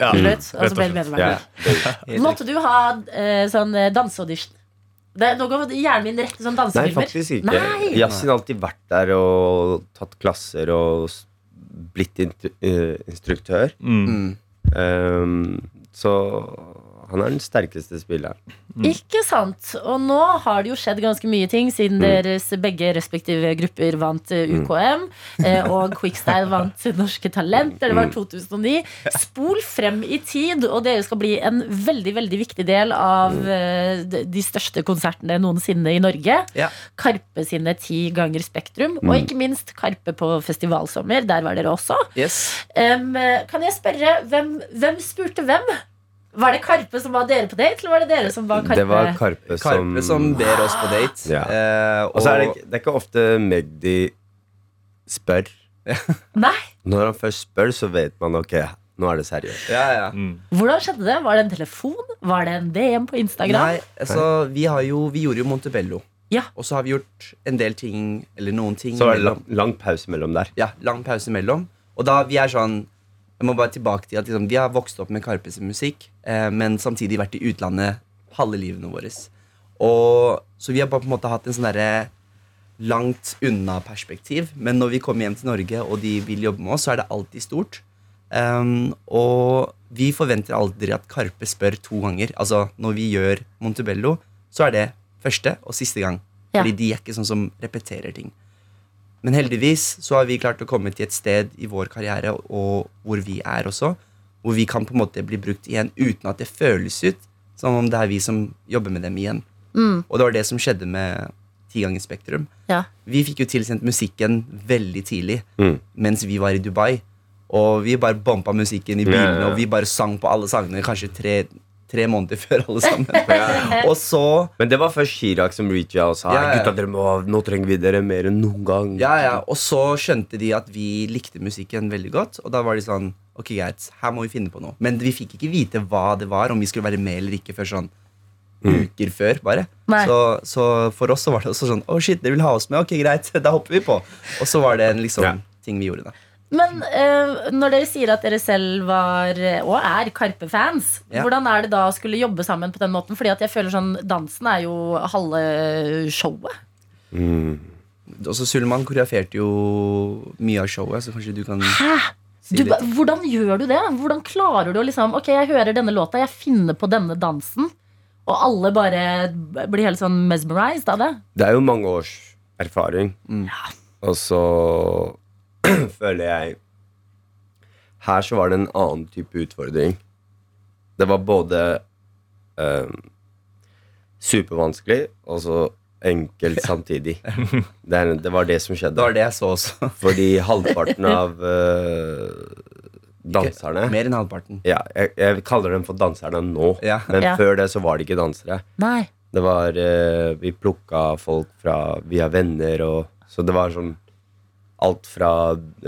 ja, mm. Og så ble du medlem. Yeah. Måtte du ha uh, sånn eh, danseaudition? Det, nå går hjernen min rett til sånn Nei, faktisk ikke. Nei. Yasin har alltid vært der og tatt klasser og blitt eh, instruktør. Mm. Ehm, så han er den sterkeste spilleren. Ikke sant? Og nå har det jo skjedd ganske mye ting siden deres begge respektive grupper vant eh, UKM, Mm. og Quickstyle (laughs) vant Norske Talent, det var 2009. Spol frem i tid, og dere skal bli en veldig, veldig viktig del av eh, de- de største konsertene noensinne i Norge. Ja. Karpe sine ti ganger Spektrum, og ikke minst Karpe på festivalsommer. Der var dere også. Yes. Um, kan jeg spørre, hvem, hvem spurte hvem? Var det Karpe som var dere på date, eller var det dere som var Karpe? Det var Karpe som, Karpe som ber oss på date. Ja. Eh, Og så er det, det er ikke ofte Magdi spør. (laughs) Nei, Når han først spør, så vet man ok, nå er det seriøst. ja, ja. Hvordan skjedde det? Var det en telefon? Var det en DM på Instagram? Nei, altså, vi, har jo, vi gjorde jo Montebello. Ja. Og så har vi gjort en del ting, eller noen ting Så var det lang, lang pause mellom der. Ja, lang pause mellom. Og da vi er sånn Jeg må bare tilbake til at liksom, vi har vokst opp med Karpes musikk, eh, men samtidig vært i utlandet halve livene våre. Og, så vi har bare på en måte hatt en sånn derre langt unna-perspektiv. Men når vi kommer hjem til Norge, og de vil jobbe med oss, så er det alltid stort. Um, og vi forventer aldri at Karpe spør to ganger. Altså Når vi gjør Montebello, så er det første og siste gang. Ja. Fordi de er ikke sånn som repeterer ting. Men heldigvis så har vi klart å komme til et sted i vår karriere og hvor vi er også, hvor vi kan på en måte bli brukt igjen uten at det føles ut som om det er vi som jobber med dem igjen. Og det var det som skjedde med Ti ganger Spektrum. Ja. Vi fikk jo tilsendt musikken veldig tidlig Mm. mens vi var i Dubai. Og vi bare bompa musikken i Ja, bilene, ja, ja. og vi bare sang på alle sangene kanskje tre, tre måneder (laughs) før alle sammen. (laughs) og så Men det var først Chirag som reacha og sa Ja, ja. Gutta, dere må, nå trenger vi dere mer enn noen gang. Ja, ja, Og så skjønte de at vi likte musikken veldig godt. Og da var de sånn Ok, greit, her må vi finne på noe. Men vi fikk ikke vite hva det var, om vi skulle være med eller ikke, før sånn uker før. bare så, så for oss så var det også sånn Å, shit, dere vil ha oss med? Ok, greit, (laughs) da hopper vi på. Og så var det en liksom Ja. ting vi gjorde, da. Men uh, når dere sier at dere selv var eh, og er Karpe-fans, Ja. hvordan er det da å skulle jobbe sammen på den måten? Fordi at jeg føler sånn Dansen er jo halve showet. Mm. Også Sulman koreograferte jo mye av showet, så kanskje du kan Hæ? si Du, litt. hvordan gjør du det? Hvordan klarer du å liksom Ok, jeg hører denne låta, jeg finner på denne dansen, og alle bare blir helt sånn mesmerized av det? Det er jo mange års erfaring. Mm. Og så (clears throat) føler jeg Her så var det en annen type utfordring. Det var både eh, supervanskelig og så enkelt samtidig. Det, er, det var det som skjedde. Det var det jeg så også. (laughs) Fordi halvparten av eh, danserne Mer enn halvparten. ja, jeg, jeg kaller dem for danserne nå, Ja. men Ja. før det så var de ikke dansere. Nei. Det var eh, Vi plukka folk fra via venner og Så det var sånn alt fra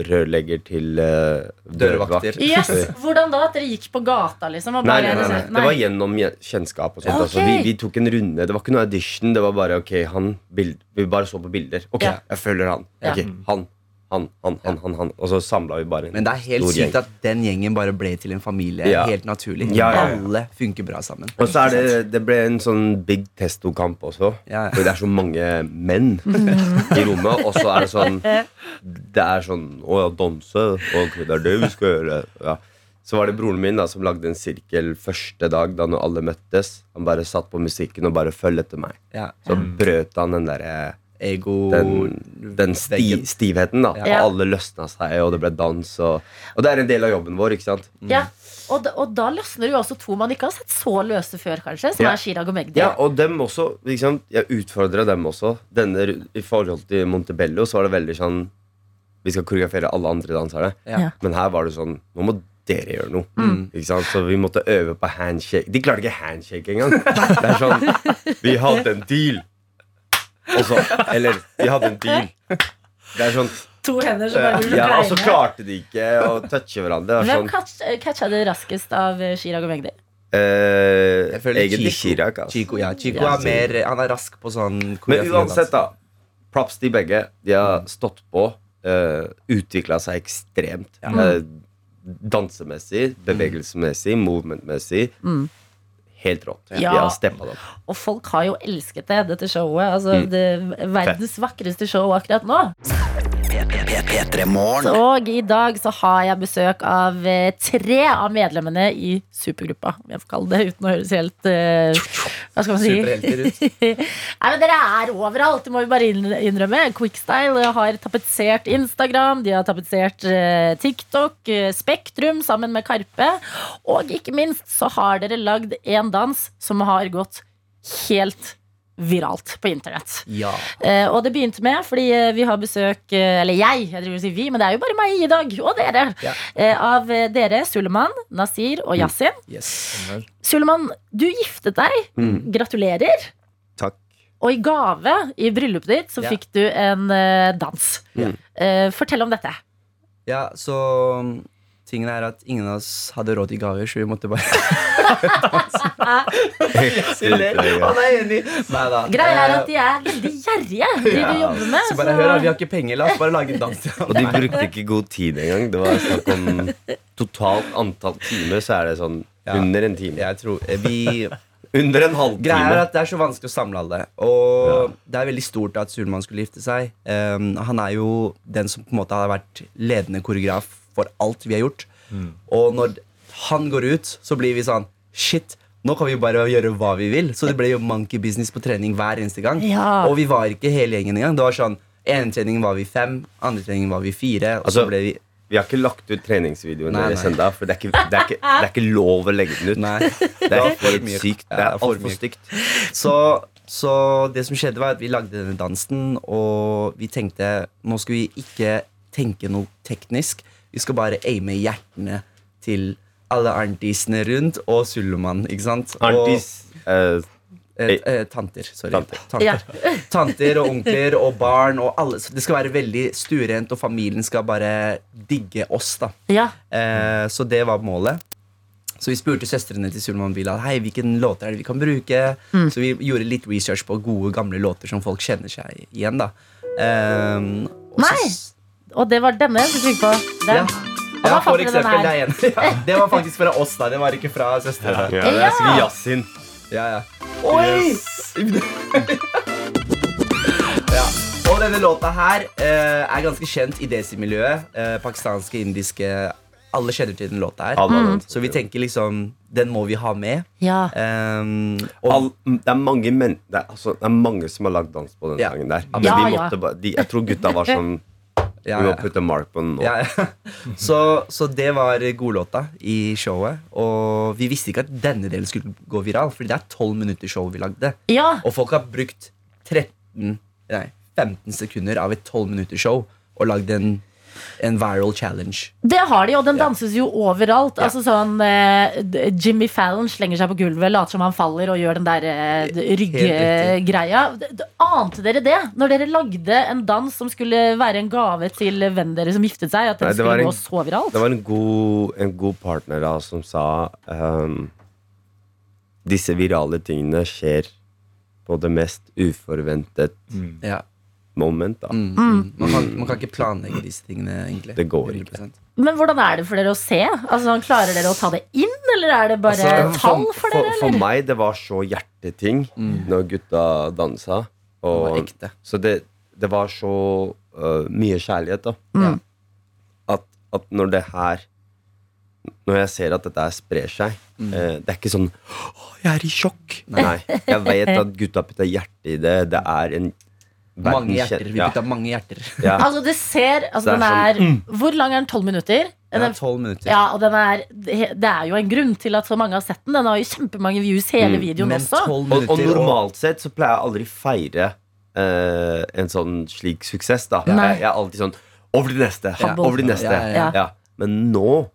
rørlegger til uh, Dørvakter. Yes, Hvordan da? At dere gikk på gata, liksom? Og Nei, bare, nei, nei, nei. Det var gjennom kjennskap og sånt. okay. Altså, vi, vi tok en runde. Det var ikke noe audition. Det var bare ok, han bild, Vi bare så på bilder. Ok, Ja. jeg følger han. Ja. Ok, han, han, han, han, han, han. Og så samla vi bare en Men det er helt stor gjeng. sykt at den gjengen bare ble til en familie. Ja. Helt naturlig. Ja, ja, ja. Alle funker bra sammen. Og så er det, det ble en sånn big testo-kamp også. Ja, ja. For det er så mange menn i rommet. Og så er det sånn Det er sånn Å ja, danse. Det er det vi skal gjøre. Ja. Så var det broren min da som lagde en sirkel første dag da når alle møttes. Han bare satt på musikken og bare følg etter meg. Ja. Så brøt han den derre Ego den, den sti, stivheten, da. Ja. Og alle løsna seg, og det ble dans. Og, og det er en del av jobben vår. ikke sant? Ja. Og, da- og da løsner jo også to man ikke har sett så løse før, kanskje. Som Ja. er Chirag og Magdi. Ja, og dem også. Liksom. Jeg utfordra dem også. Denne, I forhold til Montebello så var det veldig sånn Vi skal koreografere alle andre dansere. Ja. Ja. Men her var det sånn Nå må dere gjøre noe. Mm. Ikke sant? Så vi måtte øve på handshake. De klarte ikke handshake engang. Det er sånn Vi hadde en deal. Og så Eller, de hadde en deal. Det er sånn To hender som bare ruller Ja, og så klarte de ikke å touche hverandre. Hvem sånn, catch, catcha det raskest av eh, Chirag og Magdi? eh, egentlig Chirag. Altså. Chico, ja, Chico Ja. er mer Han er rask på sånn Men uansett, da. Props til begge. De har stått på. Uh, Utvikla seg ekstremt. Eh, dansemessig, bevegelsesmessig, movementmessig. Helt rått. Ja. Har steppa det. Og folk har jo elsket det, dette showet. Altså, Mm. det Verdens vakreste show akkurat nå. P3 Morgen. Og i dag så har jeg besøk av eh, tre av medlemmene i supergruppa, om jeg får kalle det, uten å høres helt uh, Hva skal man si? (laughs) Nei, men Dere er overalt, det må vi bare innrømme. Quickstyle har tapetsert Instagram, de har tapetsert uh, TikTok, uh, Spektrum sammen med Karpe. Og ikke minst så har dere lagd en dans som har gått helt viralt på internett. Ja. Eh, og det begynte med fordi eh, vi har besøk eh, Eller jeg, jeg driver og sier vi, men det er jo bare meg i dag. Og dere. Ja. Eh, av eh, dere, Suleman, Nasir og Yasin. Yes. Suleman, du giftet deg. Mm. Gratulerer. Takk. Og i gave i bryllupet ditt så Ja. fikk du en dans. Mm. Eh, fortell om dette. Ja, så Tingen er at ingen av oss hadde råd til gaver, så vi måtte bare Han er enig! Greia er Eh, at de er veldig gjerrige, de du jobber med. Så bare hør, vi har ikke penger, la oss bare lage en dans Og de brukte ikke god tid engang. Det var snakk om totalt antall timer, så er det sånn under en time. Jeg tror eh, vi Under en Greia er at det er så vanskelig å samle alle. Og det er veldig stort at Sulman skulle gifte seg. Um, han er jo den som på en måte har vært ledende koreograf for alt vi har gjort. Og når han går ut, så blir vi sånn Shit, nå kan vi bare gjøre hva vi vil. Så det ble jo monkey business på trening hver eneste gang. Ja. Og vi var ikke hele gjengen engang. Det var sånn ene treningen var vi fem, andre treningen var vi fire. Og så Altså, ble vi Vi har ikke lagt ut treningsvideoen Nei, deres ennå, for det er, ikke, det, er ikke, det er ikke lov å legge den ut. Nei. Det er for mye. sykt. Det er for altfor mye. stygt. Så, så det som skjedde var at vi lagde denne dansen, og vi tenkte nå skal vi ikke tenke noe teknisk. Vi skal bare aime hjertene til alle arntisene rundt og Sullemann. ikke sant? Arntis... eh, Og, eh, eh, tanter. Sorry. Tanter. Tanter. Ja. (laughs) tanter og onkler og barn og alle. Så det skal være veldig stuerent, og familien skal bare digge oss. da Ja. Eh, så det var målet. Så vi spurte søstrene til Sulman Bilal Hei, hvilken låter er det vi kan bruke. Så vi gjorde litt research på gode, gamle låter som folk kjenner seg igjen. da Ehm, og så- Nei. Og det var denne du fikk på. Den. Ja. Ja, for eksempel. Det, er (laughs) ja, det var faktisk fra oss, da. Det var ikke fra søstera. ja, det er sikkert Yasin. Ja, ja. Oi! (laughs) ja. Og denne låta her eh, er ganske kjent i desi-miljøet. Eh, pakistanske, indiske Alle kjenner til den låta her. Mm. Så vi tenker liksom Den må vi ha med. Ja. Um, og All, det, er mange men, det, er, altså, det er mange som har lagd dans på den Ja. sangen der. Men Ja, vi ja. måtte bare, de, jeg tror gutta var sånn ja, ja. putte mark på den nå. Ja, ja. (laughs) Så, så det var godlåta i showet. Og vi visste ikke at denne delen skulle gå viral, Fordi det er 12 minutter show vi lagde. ja. Og folk har brukt 13, nei, 15 sekunder av et 12 minutter show og lagd en, en viral challenge. Det har de, og den danses jo overalt. Ja. Altså sånn eh, Jimmy Fallon slenger seg på gulvet, later som han faller og gjør den der eh, d- Ante dere det når dere lagde en dans som skulle være en gave til vennen deres som giftet seg? At den Nei, det skulle en- gå så viralt? Det var en god, en god partner da som sa um, Disse virale tingene skjer på det mest uforventet Ja. Moment. da Mm, mm. Man, kan, man kan ikke planlegge disse tingene, egentlig. Det går ikke. 100%. Men hvordan er det for dere å se? Altså, Klarer dere å ta det inn, eller er det bare Altså, tall for for, dere? for Eller? meg det var så hjerteting når gutta dansa. Det var ekte. så det, det var så uh, mye kjærlighet, da. Mm. At, at når det her Når jeg ser at dette her sprer seg eh, Det er ikke sånn Å, jeg er i sjokk. Nei. Jeg vet at gutta putter hjerte i det. Det er en Mange hjerter. Vi Ja, mange hjerter. ja. (laughs) Altså, det ser altså, Det den er er, Hvor lang er den? Tolv minutter? Den er 12 minutter. Ja, og den er, det er jo en grunn til at så mange har sett den. Den har jo kjempemange views, hele Mm. videoen Men også. 12 Og, minutter og normalt sett så pleier jeg aldri feire uh, en sånn slik suksess. da jeg, jeg er alltid sånn Over til neste. Ja. Over til neste. Ja, ja, ja. Men nå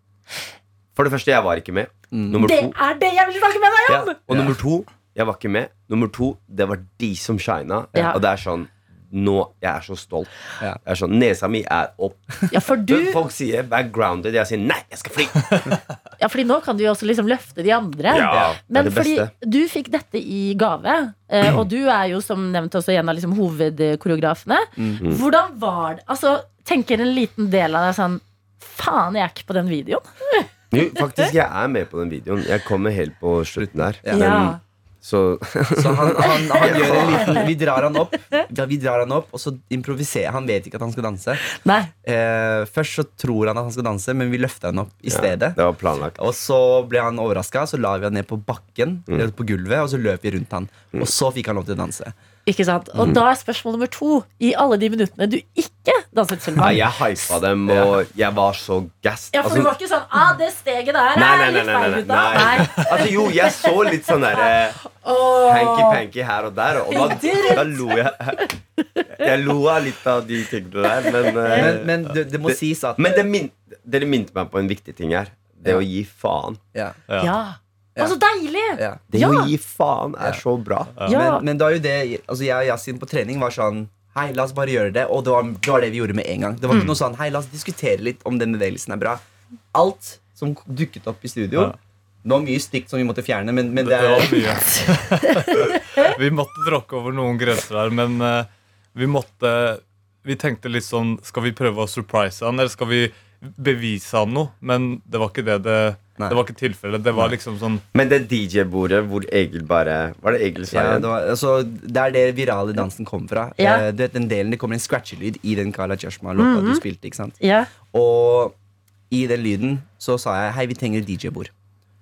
For det første, jeg var ikke med. Nummer Det to er det jeg vil snakke med deg ja. om! Og nummer to, jeg var ikke med. Nummer to, det var de som shina. Ja. Og det er sånn nå, Jeg er så stolt. Ja. Jeg er sånn, Nesa mi er opp. Ja, for du, Folk sier 'vær grounded'. Jeg sier 'nei, jeg skal fly'. (laughs) ja, fordi nå kan du jo også liksom løfte de andre. Ja, det er Men det fordi beste. du fikk dette i gave, eh, og du er jo som nevnt også en av liksom hovedkoreografene. Mm. Hvordan var det? Altså, Tenker en liten del av deg sånn Faen, jeg er ikke på den videoen. Jo, faktisk, jeg er med på den videoen. Jeg kommer helt på slutten der. Ja. Men Så (laughs) Så han, han, han gjør en liten Vi drar han opp, ja, vi drar han opp og så improviserer Han vet ikke at han skal danse. Nei. Eh, først så tror han at han skal danse, men vi løfter han opp i stedet. det var planlagt. Og så ble han overraska, så la vi han ned på bakken, Mm. på gulvet, og så løp vi rundt han. Og så fikk han lov til å danse. Ikke sant? Og da er spørsmål nummer to. I alle de minuttene du ikke danset Nei, jeg hypa dem, og jeg var så gassed. Ja, for Altså, du var ikke sånn ah, det steget der Nei, er nei, nei, litt feil, nei, gutta. nei. Altså, jo, jeg så litt sånn derre oh. hanky-panky her og der, og da, da lo jeg. Jeg lo av litt av de tingene der, men eh, Men, men det, det må det- sies at Men det min, dere minte meg på en viktig ting her. Det Ja. å gi faen. ja, Ja. Å, så deilig! ja. Det Ja. å gi faen er så bra. Ja. Men, men da er jo det Altså jeg og Yasin på trening var sånn Hei, la oss bare gjøre det. Og det var, det var det vi gjorde med en gang. Det var ikke noe sånn Hei, la oss diskutere litt om den bevegelsen er bra. Alt som dukket opp i studio Ja. Det var mye stygt som vi måtte fjerne, men, men Det, det er mye. (laughs) Vi måtte tråkke over noen grenser der, men uh, vi måtte Vi tenkte litt sånn Skal vi prøve å surprise han, eller skal vi bevise han noe? Men det var ikke det det Nei. Det var ikke tilfellet. Det var liksom sånn Men det DJ-bordet hvor Egil bare Var det Egil sa ja, det, var, altså, det er det virale dansen kom fra. Ja. Eh, du vet, den delen Det kommer en scratchelyd i den Kala Chashma-låta du spilte. ikke sant? Ja. Og i den lyden så sa jeg Hei, vi trenger et DJ-bord.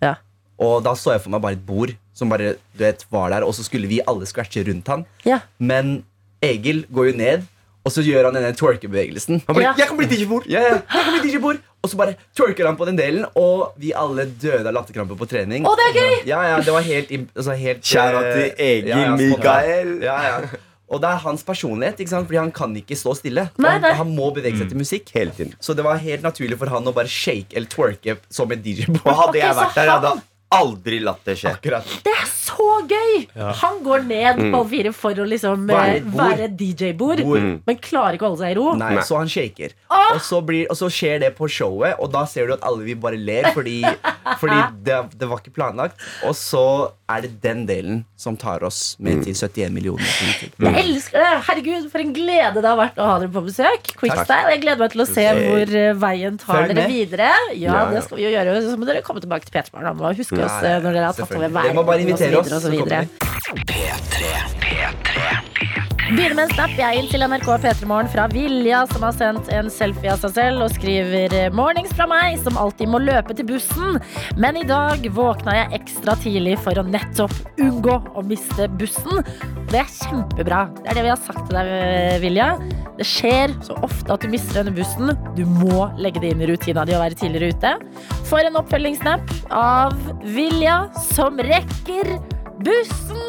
Ja. Og da så jeg for meg bare et bord som bare du vet, var der, og så skulle vi alle scratche rundt han. Ja. Men Egil går jo ned, og så gjør han denne twerkebevegelsen. Han bare, Ja. jeg kan bli DJ-bord! Bli DJ-bord Og så bare twerker han på den delen, og vi alle døde av latterkrampe på trening. Å, det er gøy! Ja, ja, det var helt, altså, helt Kjære eh, til Egil ja, ja. Mikael. Ja, ja. Og det er hans personlighet, ikke sant? Fordi han kan ikke stå stille. Nei, han, nei. han må bevege seg til musikk. Hele tiden. Så det var helt naturlig for han å bare shake eller twerke som en DJ-bord. Hadde jeg vært der, jeg hadde aldri latt det skje. Akkurat. Det er så gøy! Han går ned på all fire for å liksom Være eh, være DJ-bord, mm. men klarer ikke å holde seg i ro. Nei, Nei. så han shaker. Ah. Og så, blir, og så skjer det på showet, og da ser du at alle vi bare ler fordi, fordi (laughs) det, det var ikke planlagt. Og så er det den delen som tar oss med til 71 millioner. Mm. Jeg elsker det! Herregud, For en glede det har vært å ha dere på besøk. Quickstyle. Jeg gleder meg til å se hvor eh, veien tar Følg dere med. videre. Ja, Ja, ja. det skal vi jo gjøre. Så må dere komme tilbake til P3morgen og huske oss Ja, ja, eh, når dere har tatt over veien. Dere må bare invitere og så oss, videre, og så videre. Begynner med en snap jeg inn til NRK P3morgen fra Vilja, som har sendt en selfie av seg selv og skriver eh, 'Mornings fra meg, som alltid må løpe til bussen'. Men i dag våkna jeg ekstra tidlig for å nettopp unngå å miste bussen. Det er kjempebra. Det er det vi har sagt til deg, eh, Vilja. Det skjer så ofte at du mister denne bussen. Du må legge det inn i rutina di å være tidligere ute. For en oppfølgingssnap av Vilja som rekker bussen!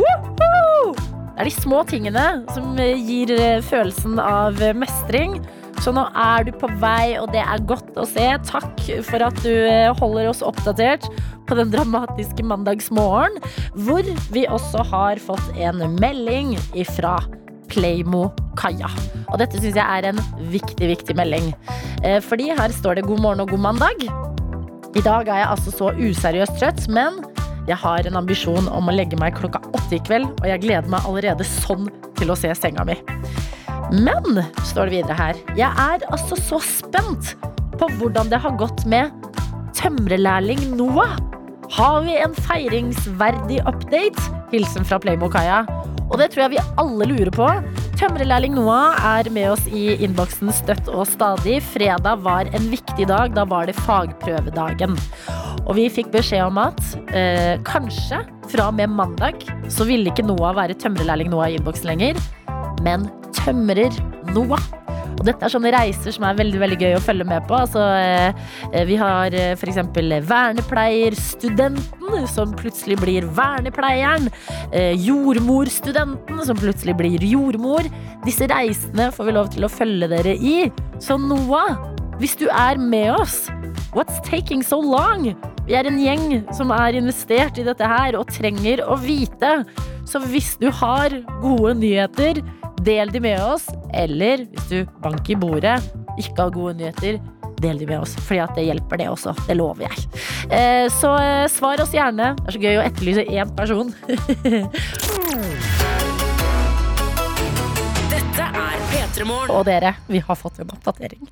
Woohoo! Det er de små tingene som eh, gir eh, følelsen av eh, mestring. Så nå er du på vei, og det er godt å se. Takk for at du holder oss oppdatert på den dramatiske mandagsmorgen, hvor vi også har fått en melding ifra Playmo Kaja. Og dette syns jeg er en viktig, viktig melding. Fordi her står det 'God morgen og god mandag'. I dag er jeg altså så useriøst trøtt, men jeg har en ambisjon om å legge meg klokka åtte i kveld, og jeg gleder meg allerede sånn til å se senga mi. Men, står det videre her, jeg er altså så spent på hvordan det har gått med tømrerlærling Noah. Har vi en feiringsverdig update? Hilsen fra Playmo-kaia. Og det tror jeg vi alle lurer på. Tømrerlærling Noah er med oss i innboksen støtt og stadig. Fredag var en viktig dag. Da var det fagprøvedagen. Og vi fikk beskjed om at eh, kanskje fra og med mandag så ville ikke Noah være tømrerlærling Noah i innboksen lenger, men tømrer Noah. Og dette er sånne reiser som er veldig veldig gøy å følge med på. Altså, eh, vi har eh, f.eks. vernepleierstudenten, som plutselig blir vernepleieren. Eh, jordmorstudenten, som plutselig blir jordmor. Disse reisene får vi lov til å følge dere i. Så Noah, hvis du er med oss, what's taking so long? Vi er en gjeng som er investert i dette her og trenger å vite. Så hvis du har gode nyheter, del de med oss. Eller hvis du banker i bordet, ikke har gode nyheter, del de med oss. Fordi at det hjelper, det også. Det lover jeg. Eh, så eh, svar oss gjerne. Det er så gøy å etterlyse én person. (laughs) Dette er P3 Morgen. Og dere, vi har fått en oppdatering.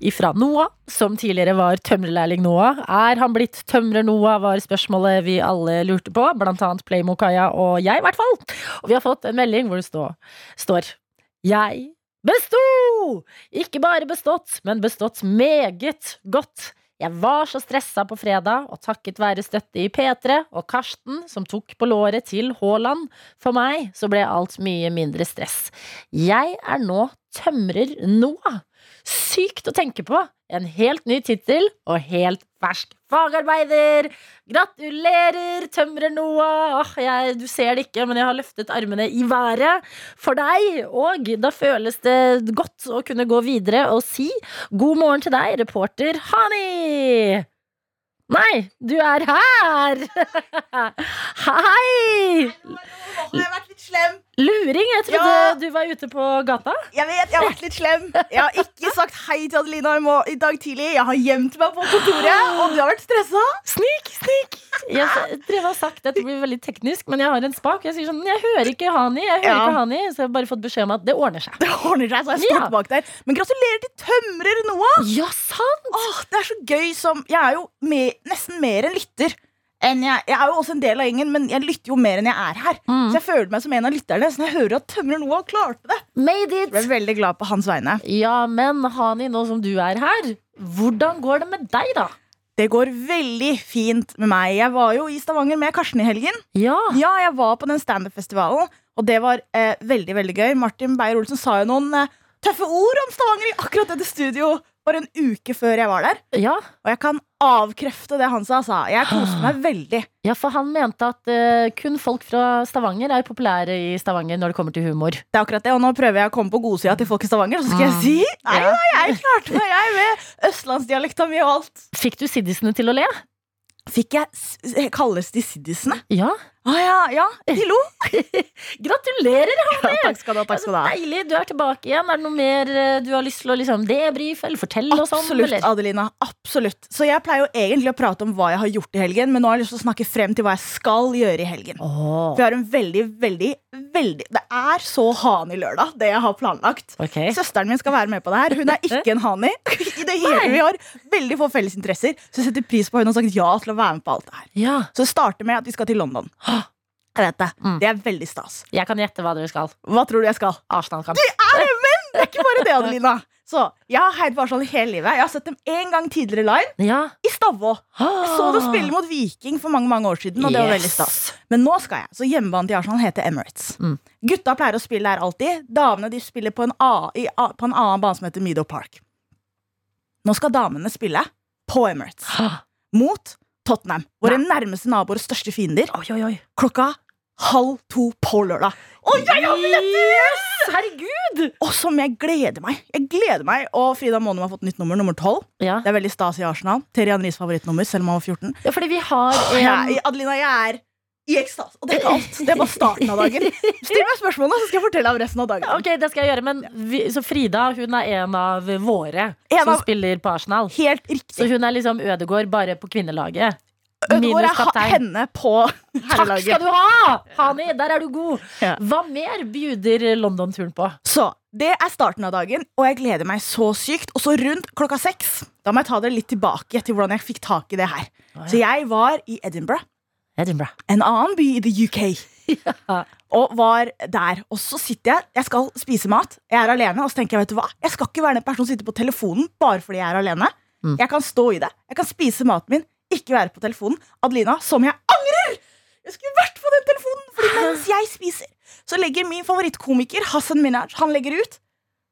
ifra Noah, som tidligere var tømrerlærling Noah. Er han blitt tømrer-Noah, var spørsmålet vi alle lurte på. Blant annet Playmo-Kaja og jeg, i hvert fall. Og vi har fått en melding hvor det stå, står Jeg besto! Ikke bare bestått, men bestått meget godt. Jeg var så stressa på fredag, og takket være støtte i P3 og Karsten, som tok på låret til Haaland, for meg så ble alt mye mindre stress. Jeg er nå tømrer Noah. Sykt å tenke på! En helt ny tittel og helt fersk fagarbeider! Gratulerer, tømrer Noah! Åh, jeg, du ser det ikke, men jeg har løftet armene i været for deg. Og da føles det godt å kunne gå videre og si god morgen til deg, reporter Hani! Nei, du er her! (laughs) Hei! Jeg har vært litt slem. Luring, jeg trodde Ja. du var ute på gata. Jeg vet, jeg har vært litt slem. Jeg har ikke sagt hei til Adelina i, dag tidlig. Jeg har gjemt meg på kontoret, (gasps) og du har vært stressa. Snik, snik! Jeg drev og sagt Dette blir veldig teknisk, men jeg har en spak. Jeg sier sånn, jeg hører ikke Hani, jeg hører Ja. ikke Hani. Så jeg har bare fått beskjed om at det ordner seg. Det ordner seg, så jeg står Ja. bak der. Men gratulerer til tømrer Noah. Ja, sant! Åh, det er så gøy som Jeg er jo med, nesten mer enn lytter. Jeg, jeg er jo også en del av gjengen, men jeg lytter jo mer enn jeg er her. Mm. Så jeg føler meg som en av lytterne. Så når jeg hører at tømrer Noah klarte det, Made jeg ble it! veldig glad på hans vegne. Ja, men Hani, nå som du er her, hvordan går det med deg, da? Det går veldig fint med meg. Jeg var jo i Stavanger med Karsten i helgen. Ja, Ja, jeg var på den standup-festivalen, og det var eh, veldig veldig gøy. Martin Beyer-Olsen sa jo noen eh, tøffe ord om Stavanger i akkurat dette studio bare en uke før jeg var der. ja. Og jeg kan avkrefte det han sa. sa. Jeg koste meg veldig. ja for han mente at uh, kun folk fra Stavanger er populære i Stavanger når det kommer til humor. Det er akkurat det, Og nå prøver jeg å komme på godsida til folk i Stavanger. Så skal jeg Mm. si nei da, jeg klarte meg, jeg, med østlandsdialekta mi og alt. Fikk du siddisene til å le? Fikk jeg kalles de siddisene? Ja. Å ja, ja, de lo. (laughs) Gratulerer! Ja, takk skal du ha. takk skal du ha. Deilig, du er tilbake igjen. Er det noe mer eh, du har lyst til å liksom debrife eller fortelle? Absolutt, sånn, Absolutt. Adelina. Absolutt. Så jeg pleier jo egentlig å prate om hva jeg har gjort i helgen, men nå har jeg lyst til å snakke frem til hva jeg skal gjøre i helgen. Åh, Vi har en veldig, veldig, veldig Det er så hani lørdag, det jeg har planlagt. ok. Søsteren min skal være med på det her. Hun er ikke en hani. (laughs) I det hele, vi har veldig få fellesinteresser, så jeg setter pris på at hun har sagt ja til å være med på alt det her. Ja, Så det starter med at vi skal til London. Jeg vet det. Mm. Det er veldig stas. jeg kan gjette hva dere skal. Hva tror du jeg skal? Arsenal-kamp. Det er ikke bare det, Adelina. Så, Jeg har heid på Arsenal hele livet. Jeg har sett dem én gang tidligere live, Ja. i Stavå. Jeg så dem spille mot Viking for mange mange år siden, og det var veldig stas. Men nå skal jeg. Så hjemmebanen til Arsenal heter Emirates. Mm. Gutta pleier å spille der alltid. Damene de spiller på en, A, i, A, på en annen bane som heter Meadow Park. Nå skal damene spille på Emirates (gasps) mot Tottenham. Våre nærmeste naboer og største fiender. Oi, oi, oi. Klokka halv to på lørdag. Og jeg har billetter! Herregud! Og som jeg gleder meg. Jeg gleder meg Og Frida Månum har fått nytt nummer, nummer 12. Ja. Det er veldig stas i Arsenal. Terje Henries favorittnummer, selv om han var 14. ja, fordi vi har en Jeg, Adelina, jeg er i ekstase. Og det er ikke alt. Det er bare starten av dagen. Still meg spørsmålene, så skal jeg fortelle om resten av dagen. Ok, det skal jeg gjøre, men vi, Så Frida hun er en av våre En som av- spiller på Arsenal. Helt riktig Så hun er liksom Ødegård bare på kvinnelaget. Minus kaptein. henne på (laughs) Takk skal du ha! Hani, der er du god. Ja. Hva mer bjuder London-turen på? Så det er starten av dagen, og jeg gleder meg så sykt. Og så rundt klokka seks Da må jeg ta dere litt tilbake til hvordan jeg fikk tak i det her. Så jeg var i Edinburgh, Edinburgh. en annen by i the UK. (laughs) Og var der. Og så sitter jeg, jeg skal spise mat, jeg er alene, og så tenker jeg, vet du hva? Jeg skal ikke være den personen som sitter på telefonen bare fordi jeg er alene. Mm. Jeg kan stå i det. Jeg kan spise maten min, ikke være på telefonen. Adelina, som jeg angrer! Jeg skulle vært på den telefonen, Fordi mens (laughs) jeg spiser, så legger min favorittkomiker Hassan Minaj Han legger ut.